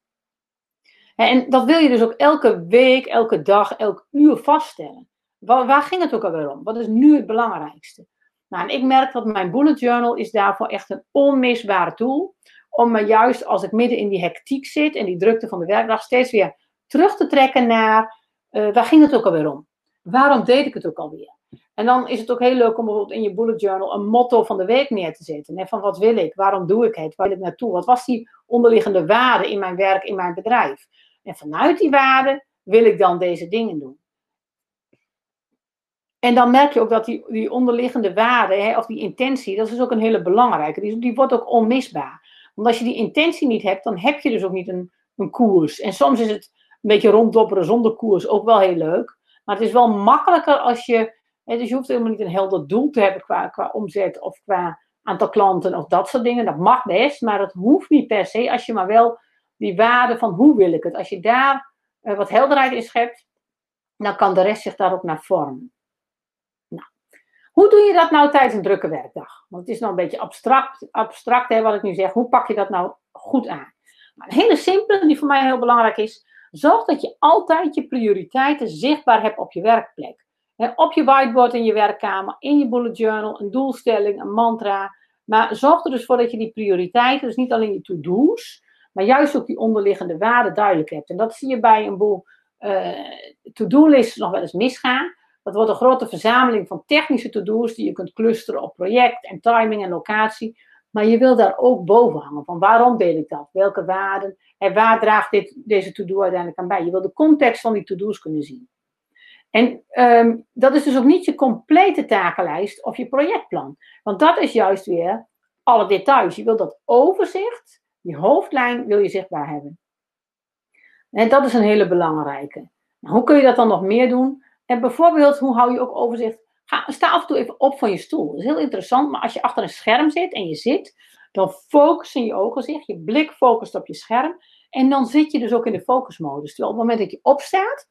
En dat wil je dus ook elke week, elke dag, elk uur vaststellen. Waar, ging het ook alweer om? Wat is nu het belangrijkste? Nou, en ik merk dat mijn bullet journal is daarvoor echt een onmisbare tool om me juist als ik midden in die hectiek zit en die drukte van de werkdag steeds weer terug te trekken naar uh, waar ging het ook alweer om? Waarom deed ik het ook alweer? En dan is het ook heel leuk om bijvoorbeeld in je bullet journal een motto van de week neer te zetten. Hè? Van wat wil ik? Waarom doe ik het? Waar wil ik naartoe? Wat was die onderliggende waarde in mijn werk, in mijn bedrijf? En vanuit die waarde wil ik dan deze dingen doen. En dan merk je ook dat die, die onderliggende waarde, hè, of die intentie, dat is ook een hele belangrijke. Die, die wordt ook onmisbaar. Want als je die intentie niet hebt, dan heb je dus ook niet een, een koers. En soms is het een beetje ronddopperen zonder koers ook wel heel leuk. Maar het is wel makkelijker als je. Dus je hoeft helemaal niet een helder doel te hebben qua, qua omzet of qua aantal klanten of dat soort dingen. Dat mag best, maar dat hoeft niet per se. Als je maar wel die waarde van hoe wil ik het. Als je daar uh, wat helderheid in schept, dan kan de rest zich daarop naar vormen. Nou, hoe doe je dat nou tijdens een drukke werkdag? Want het is nou een beetje abstract, abstract hè, wat ik nu zeg. Hoe pak je dat nou goed aan? Nou, een hele simpele, die voor mij heel belangrijk is. Zorg dat je altijd je prioriteiten zichtbaar hebt op je werkplek. Op je whiteboard in je werkkamer, in je bullet journal, een doelstelling, een mantra. Maar zorg er dus voor dat je die prioriteiten, dus niet alleen je to-do's, maar juist ook die onderliggende waarden duidelijk hebt. En dat zie je bij een boel uh, to-do-lists nog wel eens misgaan. Dat wordt een grote verzameling van technische to-do's die je kunt clusteren op project en timing en locatie. Maar je wil daar ook boven hangen van waarom deel ik dat? Welke waarden? En waar draagt dit, deze to-do uiteindelijk aan bij? Je wil de context van die to-do's kunnen zien. En um, dat is dus ook niet je complete takenlijst of je projectplan. Want dat is juist weer alle details. Je wil dat overzicht, die hoofdlijn, wil je zichtbaar hebben. En dat is een hele belangrijke. Hoe kun je dat dan nog meer doen? En bijvoorbeeld, hoe hou je ook overzicht? Ga, sta af en toe even op van je stoel. Dat is heel interessant, maar als je achter een scherm zit en je zit, dan focussen je ogen zich, je blik focust op je scherm. En dan zit je dus ook in de focusmodus. Terwijl op het moment dat je opstaat,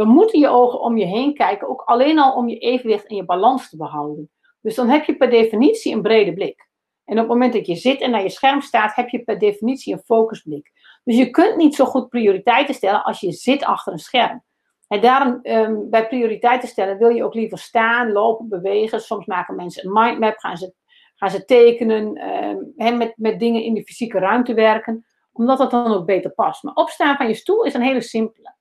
dan moeten je ogen om je heen kijken, ook alleen al om je evenwicht en je balans te behouden. Dus dan heb je per definitie een brede blik. En op het moment dat je zit en naar je scherm staat, heb je per definitie een focusblik. Dus je kunt niet zo goed prioriteiten stellen als je zit achter een scherm. En daarom, um, bij prioriteiten stellen, wil je ook liever staan, lopen, bewegen. Soms maken mensen een mindmap, gaan ze, gaan ze tekenen, um, met, met dingen in de fysieke ruimte werken, omdat dat dan ook beter past. Maar opstaan van je stoel is een hele simpele.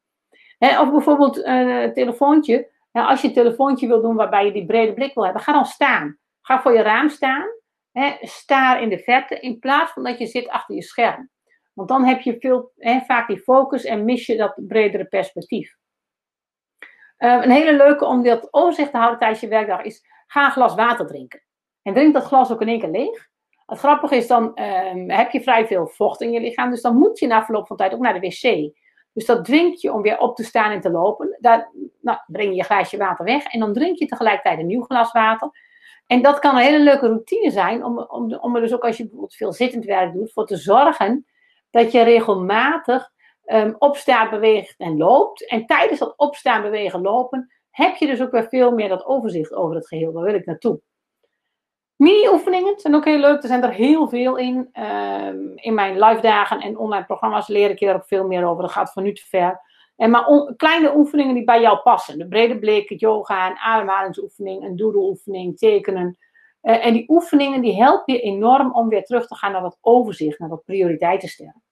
Of bijvoorbeeld uh, een telefoontje. als je een telefoontje wil doen waarbij je die brede blik wil hebben, ga dan staan. Ga voor je raam staan. He, staar in de verte in plaats van dat je zit achter je scherm. Want dan heb je veel, vaak die focus en mis je dat bredere perspectief. Uh, een hele leuke om dat overzicht te houden tijdens je werkdag is: ga een glas water drinken. En drink dat glas ook in één keer leeg. Het grappige is, dan um, heb je vrij veel vocht in je lichaam. Dus dan moet je na verloop van tijd ook naar de wc. Dus dat dwingt je om weer op te staan en te lopen. Daar nou, breng je je glaasje water weg. En dan drink je tegelijkertijd een nieuw glas water. En dat kan een hele leuke routine zijn. Om, om, om er dus ook als je bijvoorbeeld veel zittend werk doet. Voor te zorgen dat je regelmatig um, opstaat, beweegt en loopt. En tijdens dat opstaan, bewegen, lopen, heb je dus ook weer veel meer dat overzicht over het geheel. Daar wil ik naartoe. Mini-oefeningen zijn ook heel leuk. Er zijn er heel veel in. Um, in mijn live dagen en online programma's leer ik je ook veel meer over. Dat gaat van nu te ver. En maar kleine oefeningen die bij jou passen. De brede blik, yoga, een ademhalingsoefening, een doedeloefening, tekenen. Uh, en die oefeningen die helpen je enorm om weer terug te gaan naar dat overzicht, naar dat prioriteiten stellen.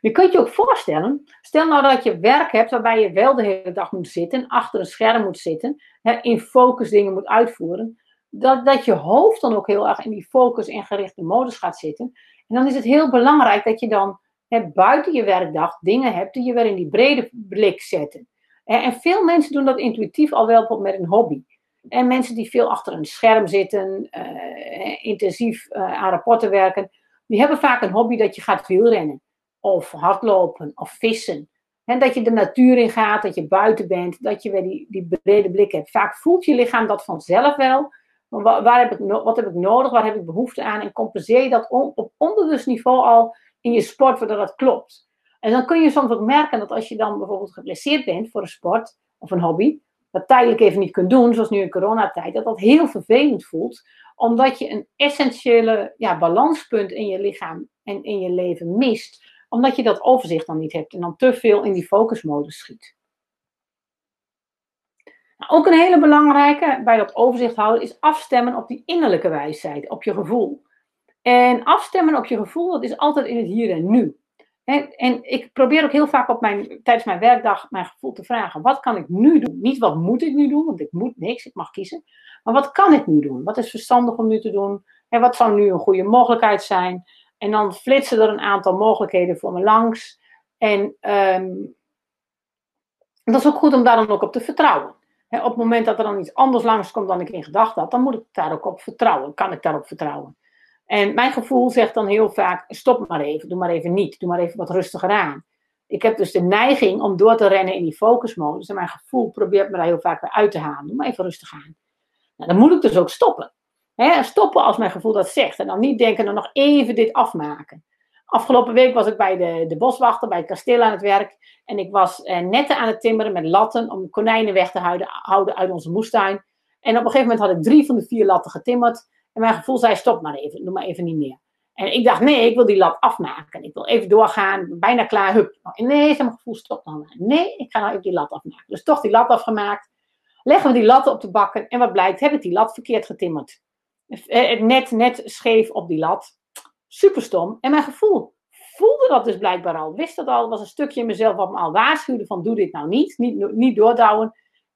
Je kunt je ook voorstellen, stel nou dat je werk hebt waarbij je wel de hele dag moet zitten, achter een scherm moet zitten, in focus dingen moet uitvoeren, dat, dat je hoofd dan ook heel erg in die focus en gerichte modus gaat zitten. En dan is het heel belangrijk dat je dan hè, buiten je werkdag dingen hebt die je weer in die brede blik zetten. En veel mensen doen dat intuïtief al wel met een hobby. En mensen die veel achter een scherm zitten, uh, intensief uh, aan rapporten werken, die hebben vaak een hobby dat je gaat wielrennen of hardlopen of vissen. En dat je de natuur in gaat, dat je buiten bent, dat je weer die, die brede blik hebt. Vaak voelt je lichaam dat vanzelf wel. Waar, waar heb ik wat heb ik nodig, waar heb ik behoefte aan? En compenseer je dat op onderbewust niveau al in je sport, voordat dat klopt. En dan kun je soms ook merken dat als je dan bijvoorbeeld geblesseerd bent voor een sport of een hobby, dat tijdelijk even niet kunt doen, zoals nu in coronatijd, dat dat heel vervelend voelt, omdat je een essentiële ja, balanspunt in je lichaam en in je leven mist, omdat je dat overzicht dan niet hebt en dan te veel in die focusmodus schiet. Ook een hele belangrijke bij dat overzicht houden is afstemmen op die innerlijke wijsheid, op je gevoel. En afstemmen op je gevoel, dat is altijd in het hier en nu. En, ik probeer ook heel vaak op mijn, tijdens mijn werkdag mijn gevoel te vragen: wat kan ik nu doen? Niet wat moet ik nu doen, want ik moet niks, ik mag kiezen. Maar wat kan ik nu doen? Wat is verstandig om nu te doen? En wat zou nu een goede mogelijkheid zijn? En dan flitsen er een aantal mogelijkheden voor me langs. En um, dat is ook goed om daar dan ook op te vertrouwen. Op het moment dat er dan iets anders langskomt dan ik in gedachten had, dan moet ik daar ook op vertrouwen. Kan ik daarop vertrouwen? En mijn gevoel zegt dan heel vaak: stop maar even, doe maar even niet, doe maar even wat rustiger aan. Ik heb dus de neiging om door te rennen in die focusmodus. En mijn gevoel probeert me daar heel vaak weer uit te halen. Doe maar even rustig aan. Nou, dan moet ik dus ook stoppen. stoppen als mijn gevoel dat zegt. En dan niet denken, dan nog even dit afmaken. Afgelopen week was ik bij de, de boswachter, bij het kasteel aan het werk. En ik was eh, netten aan het timmeren met latten om konijnen weg te houden, houden uit onze moestuin. En op een gegeven moment had ik drie van de vier latten getimmerd. En mijn gevoel zei, stop maar even, doe maar even niet meer. En ik dacht, nee, ik wil die lat afmaken. Ik wil even doorgaan, bijna klaar, hup. Nee, is mijn gevoel, stop dan maar. Nee, ik ga nou even die lat afmaken. Dus toch die lat afgemaakt. Leggen we die lat op de bakken. En wat blijkt, heb ik die lat verkeerd getimmerd. Eh, net, net scheef op die lat. Super stom. En mijn gevoel voelde dat dus blijkbaar al. Wist dat al. was een stukje in mezelf wat me al waarschuwde van doe dit nou niet. Niet, niet doordouwen.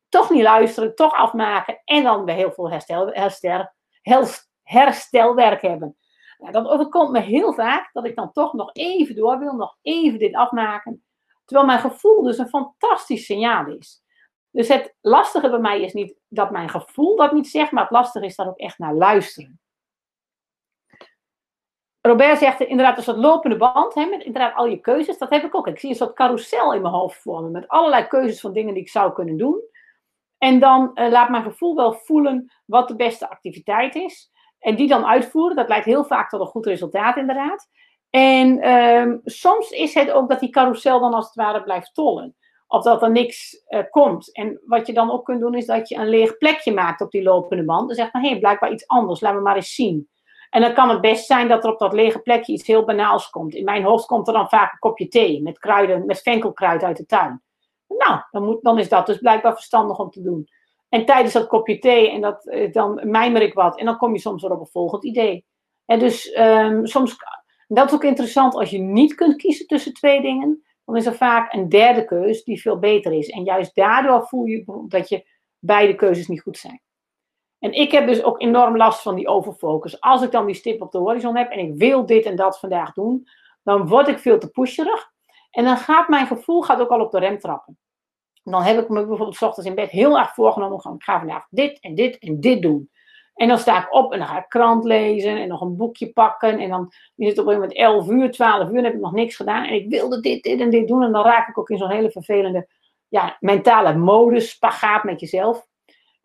Toch niet luisteren. Toch afmaken. En dan weer heel veel herstel, herstel, herstelwerk hebben. Nou, dat overkomt me heel vaak. Dat ik dan toch nog even door wil. Nog even dit afmaken. Terwijl mijn gevoel dus een fantastisch signaal is. Dus het lastige bij mij is niet dat mijn gevoel dat niet zegt, maar het lastige is daar ook echt naar luisteren. Robert zegt inderdaad, een soort lopende band, hè, met inderdaad al je keuzes. Dat heb ik ook. Ik zie een soort carousel in mijn hoofd vormen, met allerlei keuzes van dingen die ik zou kunnen doen. En dan uh, laat mijn gevoel wel voelen wat de beste activiteit is. En die dan uitvoeren. Dat leidt heel vaak tot een goed resultaat, inderdaad. En uh, soms is het ook dat die carousel dan als het ware blijft tollen. Of dat er niks uh, komt. En wat je dan ook kunt doen, is dat je een leeg plekje maakt op die lopende band. En zegt van, hé, blijkbaar iets anders, laat me maar eens zien. En dan kan het best zijn dat er op dat lege plekje iets heel banaals komt. In mijn hoofd komt er dan vaak een kopje thee met kruiden, met venkelkruid uit de tuin. Nou, dan, moet, dan is dat dus blijkbaar verstandig om te doen. En tijdens dat kopje thee, en dat, eh, dan mijmer ik wat. En dan kom je soms weer op een volgend idee. En dus um, soms, dat is ook interessant, als je niet kunt kiezen tussen twee dingen, dan is er vaak een derde keus die veel beter is. En juist daardoor voel je dat je beide keuzes niet goed zijn. En ik heb dus ook enorm last van die overfocus. Als ik dan die stip op de horizon heb en ik wil dit en dat vandaag doen, dan word ik veel te pusherig. En dan gaat mijn gevoel gaat ook al op de rem trappen. dan heb ik me bijvoorbeeld s ochtends in bed heel erg voorgenomen: ik ga vandaag dit en dit en dit doen. En dan sta ik op en dan ga ik krant lezen en nog een boekje pakken. En dan is het op een moment 11 uur, 12 uur en heb ik nog niks gedaan. En ik wilde dit, dit en dit doen. En dan raak ik ook in zo'n hele vervelende ja, mentale modus, spagaat met jezelf.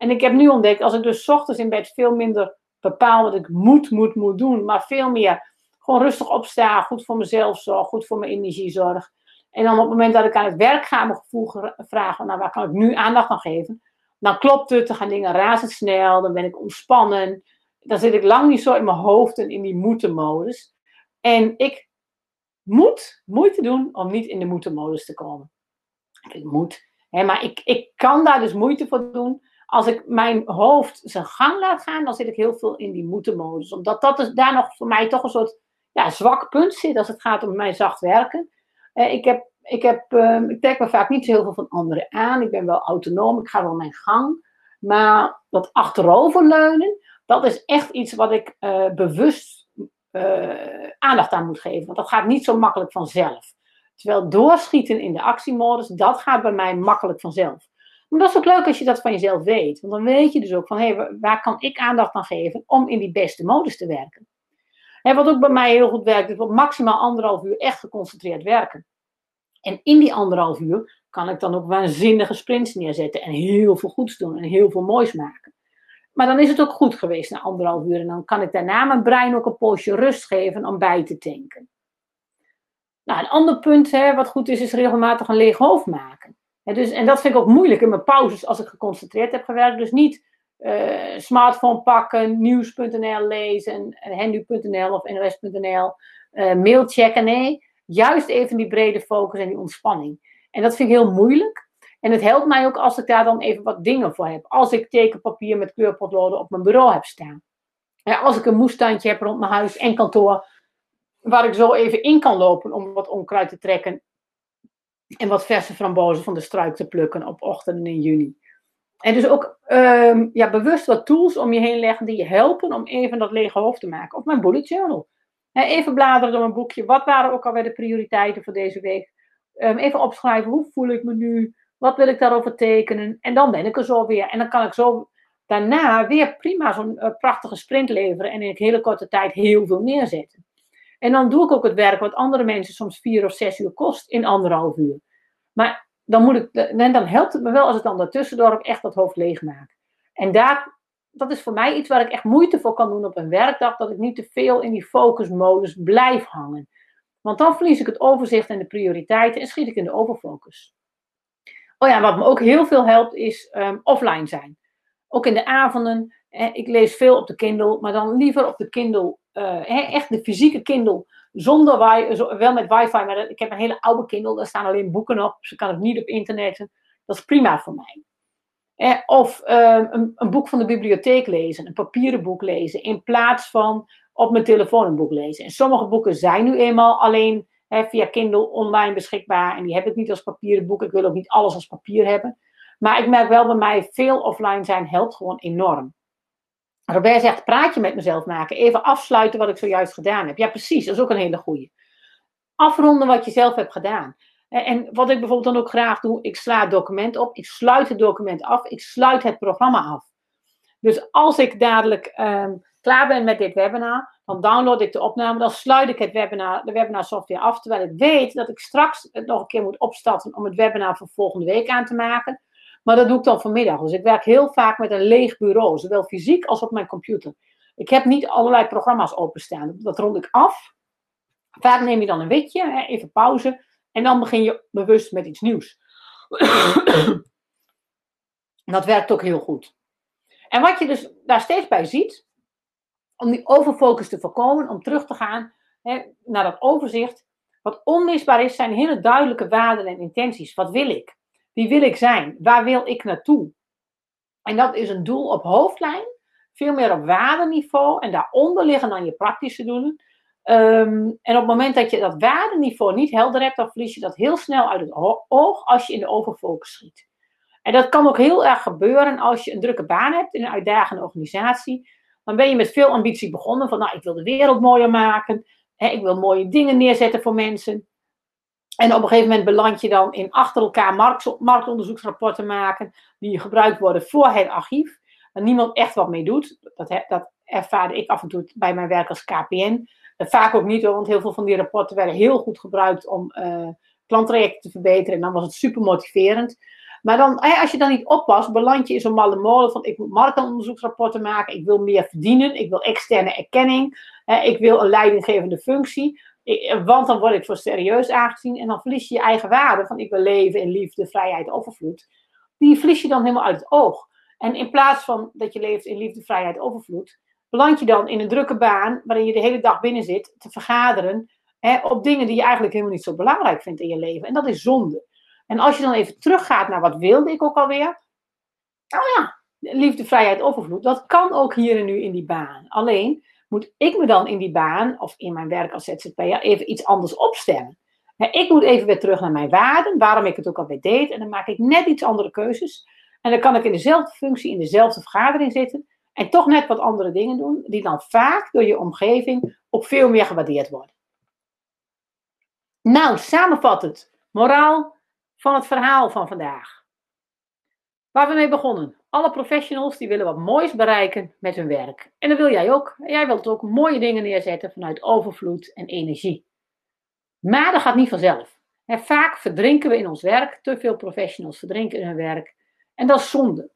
En ik heb nu ontdekt, als ik dus ochtends in bed veel minder bepaal wat ik moet, moet, moet doen. Maar veel meer gewoon rustig opsta, goed voor mezelf zorg, goed voor mijn energiezorg. En dan op het moment dat ik aan het werk ga, mijn gevoel vragen, nou waar kan ik nu aandacht aan geven? dan klopt het, dan gaan dingen razendsnel, dan ben ik ontspannen. Dan zit ik lang niet zo in mijn hoofd en in die moeten-modus. En ik moet moeite doen om niet in de moeten-modus te komen. Ik moet, hè, maar ik, ik kan daar dus moeite voor doen. Als ik mijn hoofd zijn gang laat gaan, dan zit ik heel veel in die moeten-modus. Omdat dat dus daar nog voor mij toch een soort ja, zwak punt zit als het gaat om mijn zacht werken. Eh, ik heb ik, heb, uh, ik trek me vaak niet zo heel veel van anderen aan. Ik ben wel autonoom, ik ga wel mijn gang. Maar dat achteroverleunen, dat is echt iets wat ik uh, bewust uh, aandacht aan moet geven. Want dat gaat niet zo makkelijk vanzelf. Terwijl doorschieten in de actiemodus, dat gaat bij mij makkelijk vanzelf. Maar dat is ook leuk als je dat van jezelf weet. Want dan weet je dus ook van, hé, hey, waar kan ik aandacht aan geven om in die beste modus te werken. En wat ook bij mij heel goed werkt, is op maximaal anderhalf uur echt geconcentreerd werken. En in die anderhalf uur kan ik dan ook waanzinnige sprints neerzetten en heel veel goeds doen en heel veel moois maken. Maar dan is het ook goed geweest na anderhalf uur en dan kan ik daarna mijn brein ook een poosje rust geven om bij te tanken. Nou, een ander punt hè, wat goed is, is regelmatig een leeg hoofd maken. Dus, en dat vind ik ook moeilijk in mijn pauzes als ik geconcentreerd heb gewerkt. Dus niet uh, smartphone pakken, nieuws.nl lezen, hendu.nl of nos.nl, uh, mail checken. Nee, juist even die brede focus en die ontspanning. En dat vind ik heel moeilijk. En het helpt mij ook als ik daar dan even wat dingen voor heb. Als ik tekenpapier met kleurpotloden op mijn bureau heb staan. Als ik een moestuintje heb rond mijn huis en kantoor. Waar ik zo even in kan lopen om wat onkruid te trekken. En wat verse frambozen van de struik te plukken op ochtenden in juni. En dus ook um, ja, bewust wat tools om je heen leggen die je helpen om even dat lege hoofd te maken. Of mijn bullet journal. Even bladeren door mijn boekje. Wat waren ook alweer de prioriteiten voor deze week? Ehm, even opschrijven, hoe voel ik me nu? Wat wil ik daarover tekenen? En dan ben ik er zo weer. En dan kan ik zo daarna weer prima zo'n uh, prachtige sprint leveren en in een hele korte tijd heel veel neerzetten. En dan doe ik ook het werk wat andere mensen soms vier of zes uur kost in anderhalf uur. Maar dan, moet ik, en dan helpt het me wel als ik dan daartussendoor ook echt dat hoofd leeg maak. En daar, dat is voor mij iets waar ik echt moeite voor kan doen op een werkdag, dat ik niet te veel in die focusmodus blijf hangen. Want dan verlies ik het overzicht en de prioriteiten en schiet ik in de overfocus. Oh ja, wat me ook heel veel helpt is um, offline zijn. Ook in de avonden. ik lees veel op de Kindle, maar dan liever op de Kindle, uh, echt de fysieke Kindle, zonder wifi, wel met wifi, maar ik heb een hele oude Kindle, daar staan alleen boeken op, dus ik kan het niet op internet. Dat is prima voor mij. Eh, of uh, een, een, boek van de bibliotheek lezen, een papieren boek lezen, in plaats van op mijn telefoon een boek lezen. En sommige boeken zijn nu eenmaal alleen hè, via Kindle online beschikbaar. En die heb ik niet als papieren boek. Ik wil ook niet alles als papier hebben. Maar ik merk wel bij mij, veel offline zijn helpt gewoon enorm. Robert zegt, praatje met mezelf maken. Even afsluiten wat ik zojuist gedaan heb. Ja, precies. Dat is ook een hele goeie. Afronden wat je zelf hebt gedaan. En wat ik bijvoorbeeld dan ook graag doe, ik sla het document op, ik sluit het document af, ik sluit het programma af. Dus als ik dadelijk ehm, klaar ben met dit webinar, dan download ik de opname, dan sluit ik het webinar, de webinar software af, terwijl ik weet dat ik straks het nog een keer moet opstarten om het webinar voor volgende week aan te maken. Maar dat doe ik dan vanmiddag. Dus ik werk heel vaak met een leeg bureau, zowel fysiek als op mijn computer. Ik heb niet allerlei programma's openstaan. Dat rond ik af. Vaak neem je dan een witje, even pauze. En dan begin je bewust met iets nieuws. <clears throat> dat werkt ook heel goed. En wat je dus daar steeds bij ziet, om die overfocus te voorkomen, om terug te gaan hè, naar dat overzicht. Wat onmisbaar is, zijn hele duidelijke waarden en intenties. Wat wil ik? Wie wil ik zijn? Waar wil ik naartoe? En dat is een doel op hoofdlijn, veel meer op waardeniveau. En daaronder liggen dan je praktische doelen. Ehm, en op het moment dat je dat waardeniveau niet helder hebt, dan verlies je dat heel snel uit het oog als je in de overfocus schiet. En dat kan ook heel erg gebeuren als je een drukke baan hebt in een uitdagende organisatie. Dan ben je met veel ambitie begonnen van, nou, ik wil de wereld mooier maken. Hè, ik wil mooie dingen neerzetten voor mensen. En op een gegeven moment beland je dan in achter elkaar markt, marktonderzoeksrapporten maken, die gebruikt worden voor het archief. Waar niemand echt wat mee doet. Dat, dat ervaarde ik af en toe bij mijn werk als KPN. Vaak ook niet, want heel veel van die rapporten werden heel goed gebruikt om uh, klanttrajecten te verbeteren. En dan was het super motiverend. Maar dan, als je dan niet oppast, beland je in zo'n malle molen van ik moet marktonderzoeksrapporten maken, ik wil meer verdienen, ik wil externe erkenning, ik wil een leidinggevende functie, want dan word ik voor serieus aangezien en dan verlies je je eigen waarde van ik wil leven in liefde, vrijheid, overvloed. Die verlies je dan helemaal uit het oog. En in plaats van dat je leeft in liefde, vrijheid, overvloed, beland je dan in een drukke baan waarin je de hele dag binnen zit te vergaderen hè, op dingen die je eigenlijk helemaal niet zo belangrijk vindt in je leven. En dat is zonde. En als je dan even teruggaat naar wat wilde ik ook alweer. Nou ja, liefde, vrijheid, overvloed. Dat kan ook hier en nu in die baan. Alleen moet ik me dan in die baan of in mijn werk als ZZP'er even iets anders opstellen. Ik moet even weer terug naar mijn waarden, waarom ik het ook alweer deed. En dan maak ik net iets andere keuzes. En dan kan ik in dezelfde functie, in dezelfde vergadering zitten. En toch net wat andere dingen doen, die dan vaak door je omgeving ook veel meer gewaardeerd worden. Nou, samenvattend, moraal van het verhaal van vandaag. Waar we mee begonnen. Alle professionals die willen wat moois bereiken met hun werk. En dat wil jij ook. Jij wilt ook mooie dingen neerzetten vanuit overvloed en energie. Maar dat gaat niet vanzelf. vaak verdrinken we in ons werk. Te veel professionals verdrinken in hun werk. En dat is zonde.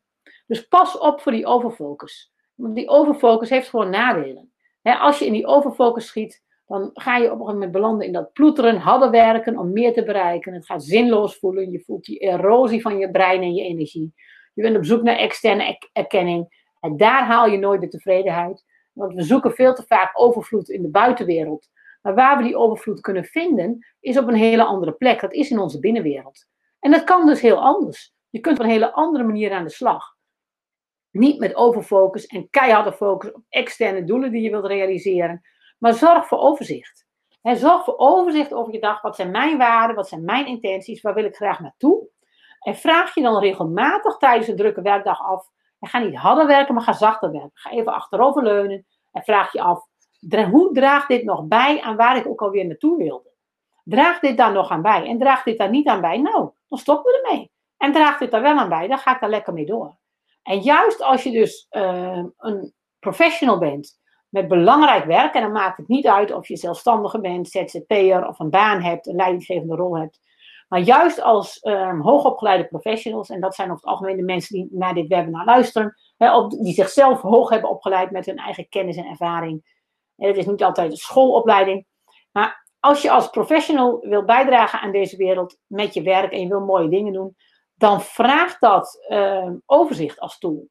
Dus pas op voor die overfocus. Want die overfocus heeft gewoon nadelen. als je in die overfocus schiet, dan ga je op een gegeven moment belanden in dat ploeteren, harder werken om meer te bereiken. Het gaat zinloos voelen. Je voelt die erosie van je brein en je energie. Je bent op zoek naar externe erkenning. En daar haal je nooit de tevredenheid. Want we zoeken veel te vaak overvloed in de buitenwereld. Maar waar we die overvloed kunnen vinden, is op een hele andere plek. Dat is in onze binnenwereld. En dat kan dus heel anders. Je kunt op een hele andere manier aan de slag. Niet met overfocus en keiharde focus op externe doelen die je wilt realiseren. Maar zorg voor overzicht. zorg voor overzicht over je dag. Wat zijn mijn waarden? Wat zijn mijn intenties? Waar wil ik graag naartoe? En vraag je dan regelmatig tijdens een drukke werkdag af. En ga niet harder werken, maar ga zachter werken. Ga even achterover leunen en vraag je af. Hoe draagt dit nog bij aan waar ik ook alweer naartoe wilde? Draagt dit daar nog aan bij? En draagt dit daar niet aan bij? Nou, dan stoppen we ermee. En draagt dit daar wel aan bij? Dan ga ik daar lekker mee door. En juist als je dus uh, een professional bent met belangrijk werk, en dan maakt het niet uit of je zelfstandige bent, ZZP'er of een baan hebt, een leidinggevende rol hebt. Maar juist als um, hoogopgeleide professionals, en dat zijn over het algemeen de mensen die naar dit webinar luisteren, of die zichzelf hoog hebben opgeleid met hun eigen kennis en ervaring. En het is niet altijd een schoolopleiding. Maar als je als professional wil bijdragen aan deze wereld met je werk en je wil mooie dingen doen, dan vraagt dat uh, overzicht als tool.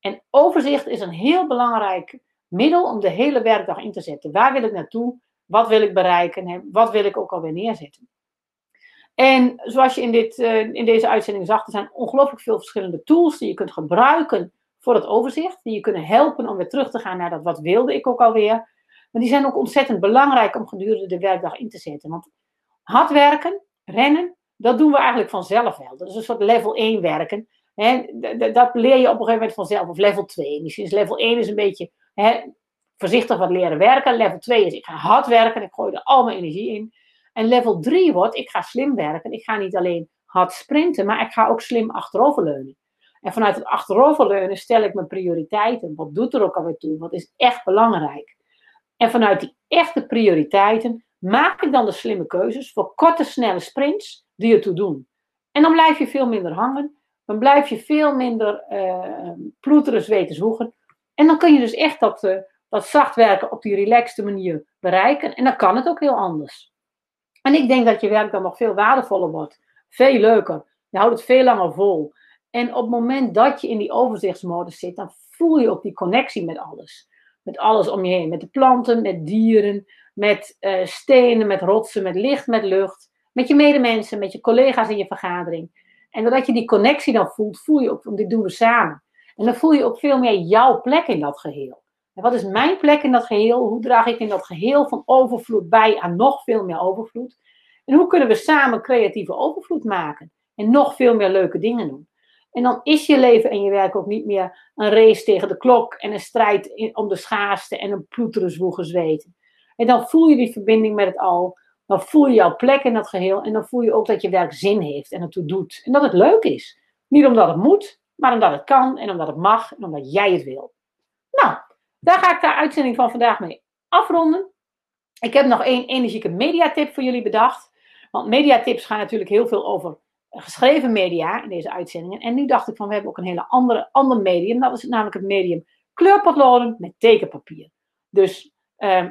En overzicht is een heel belangrijk middel om de hele werkdag in te zetten. Waar wil ik naartoe? Wat wil ik bereiken? Wat wil ik ook alweer neerzetten? En zoals je in, dit, uh, in deze uitzending zag, er zijn ongelooflijk veel verschillende tools die je kunt gebruiken voor het overzicht. Die je kunnen helpen om weer terug te gaan naar dat wat wilde ik ook alweer. Maar die zijn ook ontzettend belangrijk om gedurende de werkdag in te zetten. Want hard werken, rennen, dat doen we eigenlijk vanzelf wel. Dat is een soort level 1 werken. dat leer je op een gegeven moment vanzelf. Of level 2. Misschien is level 1 is een beetje voorzichtig wat leren werken. Level 2 is ik ga hard werken. Ik gooi er al mijn energie in. En level 3 wordt ik ga slim werken. Ik ga niet alleen hard sprinten, maar ik ga ook slim achteroverleunen. En vanuit het achteroverleunen stel ik mijn prioriteiten. Wat doet er ook alweer toe? Wat is echt belangrijk? En vanuit die echte prioriteiten maak ik dan de slimme keuzes voor korte, snelle sprints die ertoe doen. En dan blijf je veel minder hangen. Dan blijf je veel minder uh, ploeteren, zweten, zwoegen. En dan kun je dus echt dat, uh, dat zacht werken op die relaxte manier bereiken. En dan kan het ook heel anders. En ik denk dat je werk dan nog veel waardevoller wordt. Veel leuker. Je houdt het veel langer vol. En op het moment dat je in die overzichtsmodus zit, dan voel je ook die connectie met alles. Met alles om je heen. Met de planten, met dieren, met uh, stenen, met rotsen, met licht, met lucht. Met je medemensen, met je collega's in je vergadering. En doordat je die connectie dan voelt, voel je ook, want dit doen we samen. En dan voel je ook veel meer jouw plek in dat geheel. En wat is mijn plek in dat geheel? Hoe draag ik in dat geheel van overvloed bij aan nog veel meer overvloed? En hoe kunnen we samen creatieve overvloed maken? En nog veel meer leuke dingen doen? En dan is je leven en je werk ook niet meer een race tegen de klok en een strijd om de schaarste en een ploeteren zwoegen zweten. En dan voel je die verbinding met het al. Dan voel je jouw plek in dat geheel. En dan voel je ook dat je werk zin heeft en het toe doet. En dat het leuk is. Niet omdat het moet, maar omdat het kan en omdat het mag en omdat jij het wil. Nou, daar ga ik de uitzending van vandaag mee afronden. Ik heb nog één energieke mediatip voor jullie bedacht. Want mediatips gaan natuurlijk heel veel over geschreven media in deze uitzendingen. En nu dacht ik van, we hebben ook een hele andere, ander medium. Dat is namelijk het medium kleurpotloden met tekenpapier. Dus eh,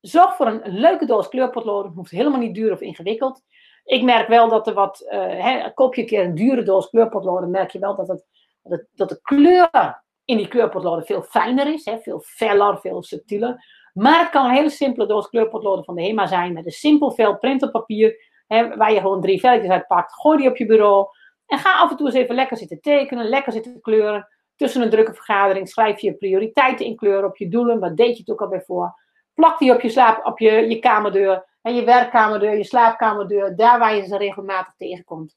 zorg voor een, leuke doos kleurpotloden. Het hoeft helemaal niet duur of ingewikkeld. Ik merk wel dat er wat, hè, koop je een keer een dure doos kleurpotloden, merk je wel dat, het, dat, dat de kleur in die kleurpotloden veel fijner is. Hè, veel feller, veel subtieler. Maar het kan een hele simpele doos kleurpotloden van de HEMA zijn met een simpel vel printerpapier Hè, waar je gewoon drie velletjes uit pakt. Gooi die op je bureau. En ga af en toe eens even lekker zitten tekenen, lekker zitten kleuren. Tussen een drukke vergadering schrijf je je prioriteiten in kleur op je doelen. Wat deed je het ook alweer voor? Plak die op je, slaap, op je, je kamerdeur. En je werkkamerdeur, je slaapkamerdeur. Daar waar je ze regelmatig tegenkomt.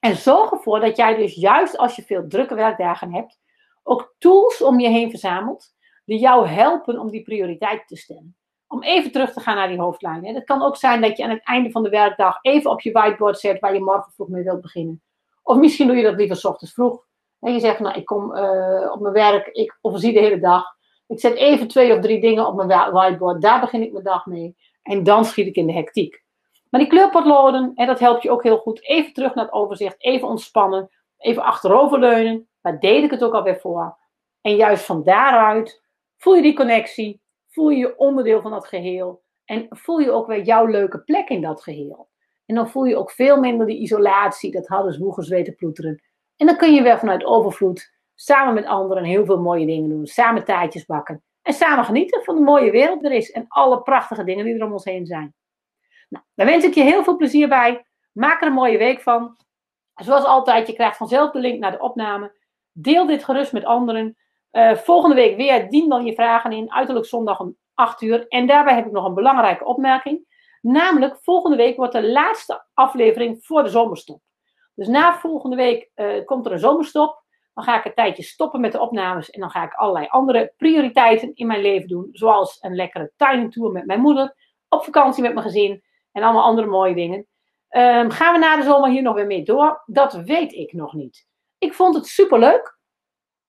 En zorg ervoor dat jij dus juist als je veel drukke werkdagen hebt, ook tools om je heen verzamelt die jou helpen om die prioriteiten te stellen om even terug te gaan naar die hoofdlijn. Het kan ook zijn dat je aan het einde van de werkdag even op je whiteboard zet waar je morgen vroeg mee wilt beginnen. Of misschien doe je dat liever s ochtends vroeg. En je zegt, nou, ik kom uh, op mijn werk, ik overzie de hele dag. Ik zet even twee of drie dingen op mijn whiteboard, daar begin ik mijn dag mee. En dan schiet ik in de hectiek. Maar die kleurpotloden, en dat helpt je ook heel goed. Even terug naar het overzicht, even ontspannen, even achteroverleunen. Waar deed ik het ook alweer voor? En juist van daaruit voel je die connectie, voel je je onderdeel van dat geheel. En voel je ook weer jouw leuke plek in dat geheel. En dan voel je ook veel minder die isolatie, dat hadden zwoegen, zweten, ploeteren. En dan kun je weer vanuit overvloed samen met anderen heel veel mooie dingen doen. Samen taartjes bakken. En samen genieten van de mooie wereld er is. En alle prachtige dingen die er om ons heen zijn. Nou, daar wens ik je heel veel plezier bij. Maak er een mooie week van. Zoals altijd, je krijgt vanzelf de link naar de opname. Deel dit gerust met anderen. Uh, volgende week weer, dien dan je vragen in, uiterlijk zondag om 8 uur. En daarbij heb ik nog een belangrijke opmerking. Namelijk, volgende week wordt de laatste aflevering voor de zomerstop. Dus na volgende week uh, komt er een zomerstop. Dan ga ik een tijdje stoppen met de opnames. En dan ga ik allerlei andere prioriteiten in mijn leven doen. Zoals een lekkere tuintour met mijn moeder. Op vakantie met mijn gezin. En allemaal andere mooie dingen. Um, gaan we na de zomer hier nog weer mee door? Dat weet ik nog niet. Ik vond het superleuk.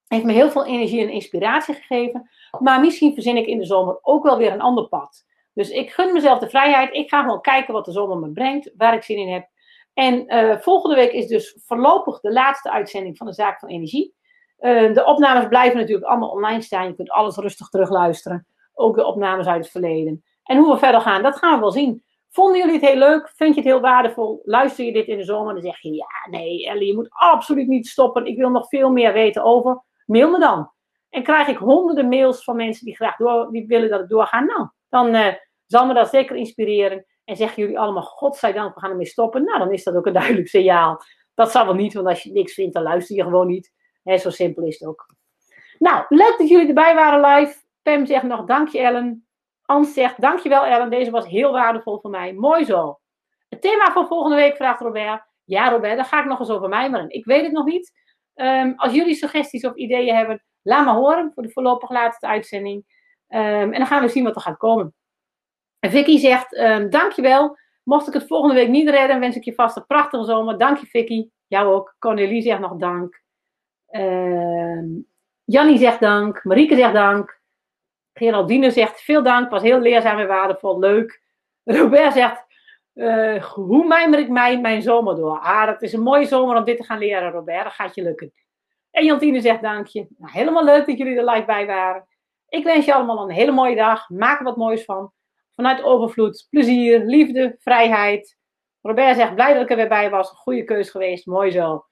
Heeft me heel veel energie en inspiratie gegeven. Maar misschien verzin ik in de zomer ook wel weer een ander pad. Dus ik gun mezelf de vrijheid. Ik ga gewoon kijken wat de zomer me brengt, waar ik zin in heb. En uh, volgende week is dus voorlopig de laatste uitzending van de Zaak van Energie. Uh, de opnames blijven natuurlijk allemaal online staan. Je kunt alles rustig terugluisteren. Ook de opnames uit het verleden. En hoe we verder gaan, dat gaan we wel zien. Vonden jullie het heel leuk? Vind je het heel waardevol? Luister je dit in de zomer? Dan zeg je, ja, nee Ellie, je moet absoluut niet stoppen. Ik wil nog veel meer weten over. Mail me dan. En krijg ik honderden mails van mensen die graag door, die willen dat ik doorga. Nou, dan uh, zal me dat zeker inspireren. En zeggen jullie allemaal, godzijdank, we gaan ermee stoppen. Nou, dan is dat ook een duidelijk signaal. Dat zal wel niet, want als je niks vindt, dan luister je gewoon niet. He, zo simpel is het ook. Nou, leuk dat jullie erbij waren live. Pam zegt nog, dankje Ellen. Ans zegt, dankjewel Ellen, deze was heel waardevol voor mij. Mooi zo. Het thema van volgende week vraagt Robert. Ja Robert, daar ga ik nog eens over mijmeren. Ik weet het nog niet. Um, als jullie suggesties of ideeën hebben, laat me horen voor de voorlopig laatste uitzending. Um, en dan gaan we zien wat er gaat komen. En Vicky zegt, um, dankjewel. Mocht ik het volgende week niet redden, wens ik je vast een prachtige zomer. Dank je Vicky. Jou ook. Cornelie zegt nog dank. Jannie zegt dank. Marieke zegt dank. Geraldine zegt veel dank. Was heel leerzaam en waardevol. Leuk. Robert zegt, uh, hoe mijmer ik mij mijn zomer door? Ah, dat is een mooie zomer om dit te gaan leren, Robert. Dat gaat je lukken. En Jantine zegt dankje. Nou, helemaal leuk dat jullie er live bij waren. Ik wens je allemaal een hele mooie dag. Maak er wat moois van vanuit overvloed, plezier, liefde, vrijheid. Robert zegt, blij dat ik er weer bij was. Goede keus geweest, mooi zo.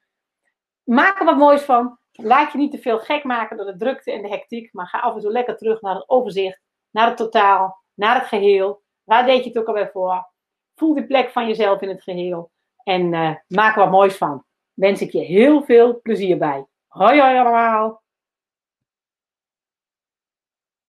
Maak er wat moois van. Laat je niet te veel gek maken door de drukte en de hectiek, maar ga af en toe lekker terug naar het overzicht, naar het totaal, naar het geheel. Waar deed je het ook alweer voor? Voel die plek van jezelf in het geheel en uh, maak er wat moois van. Wens ik je heel veel plezier bij. Hoi hoi allemaal!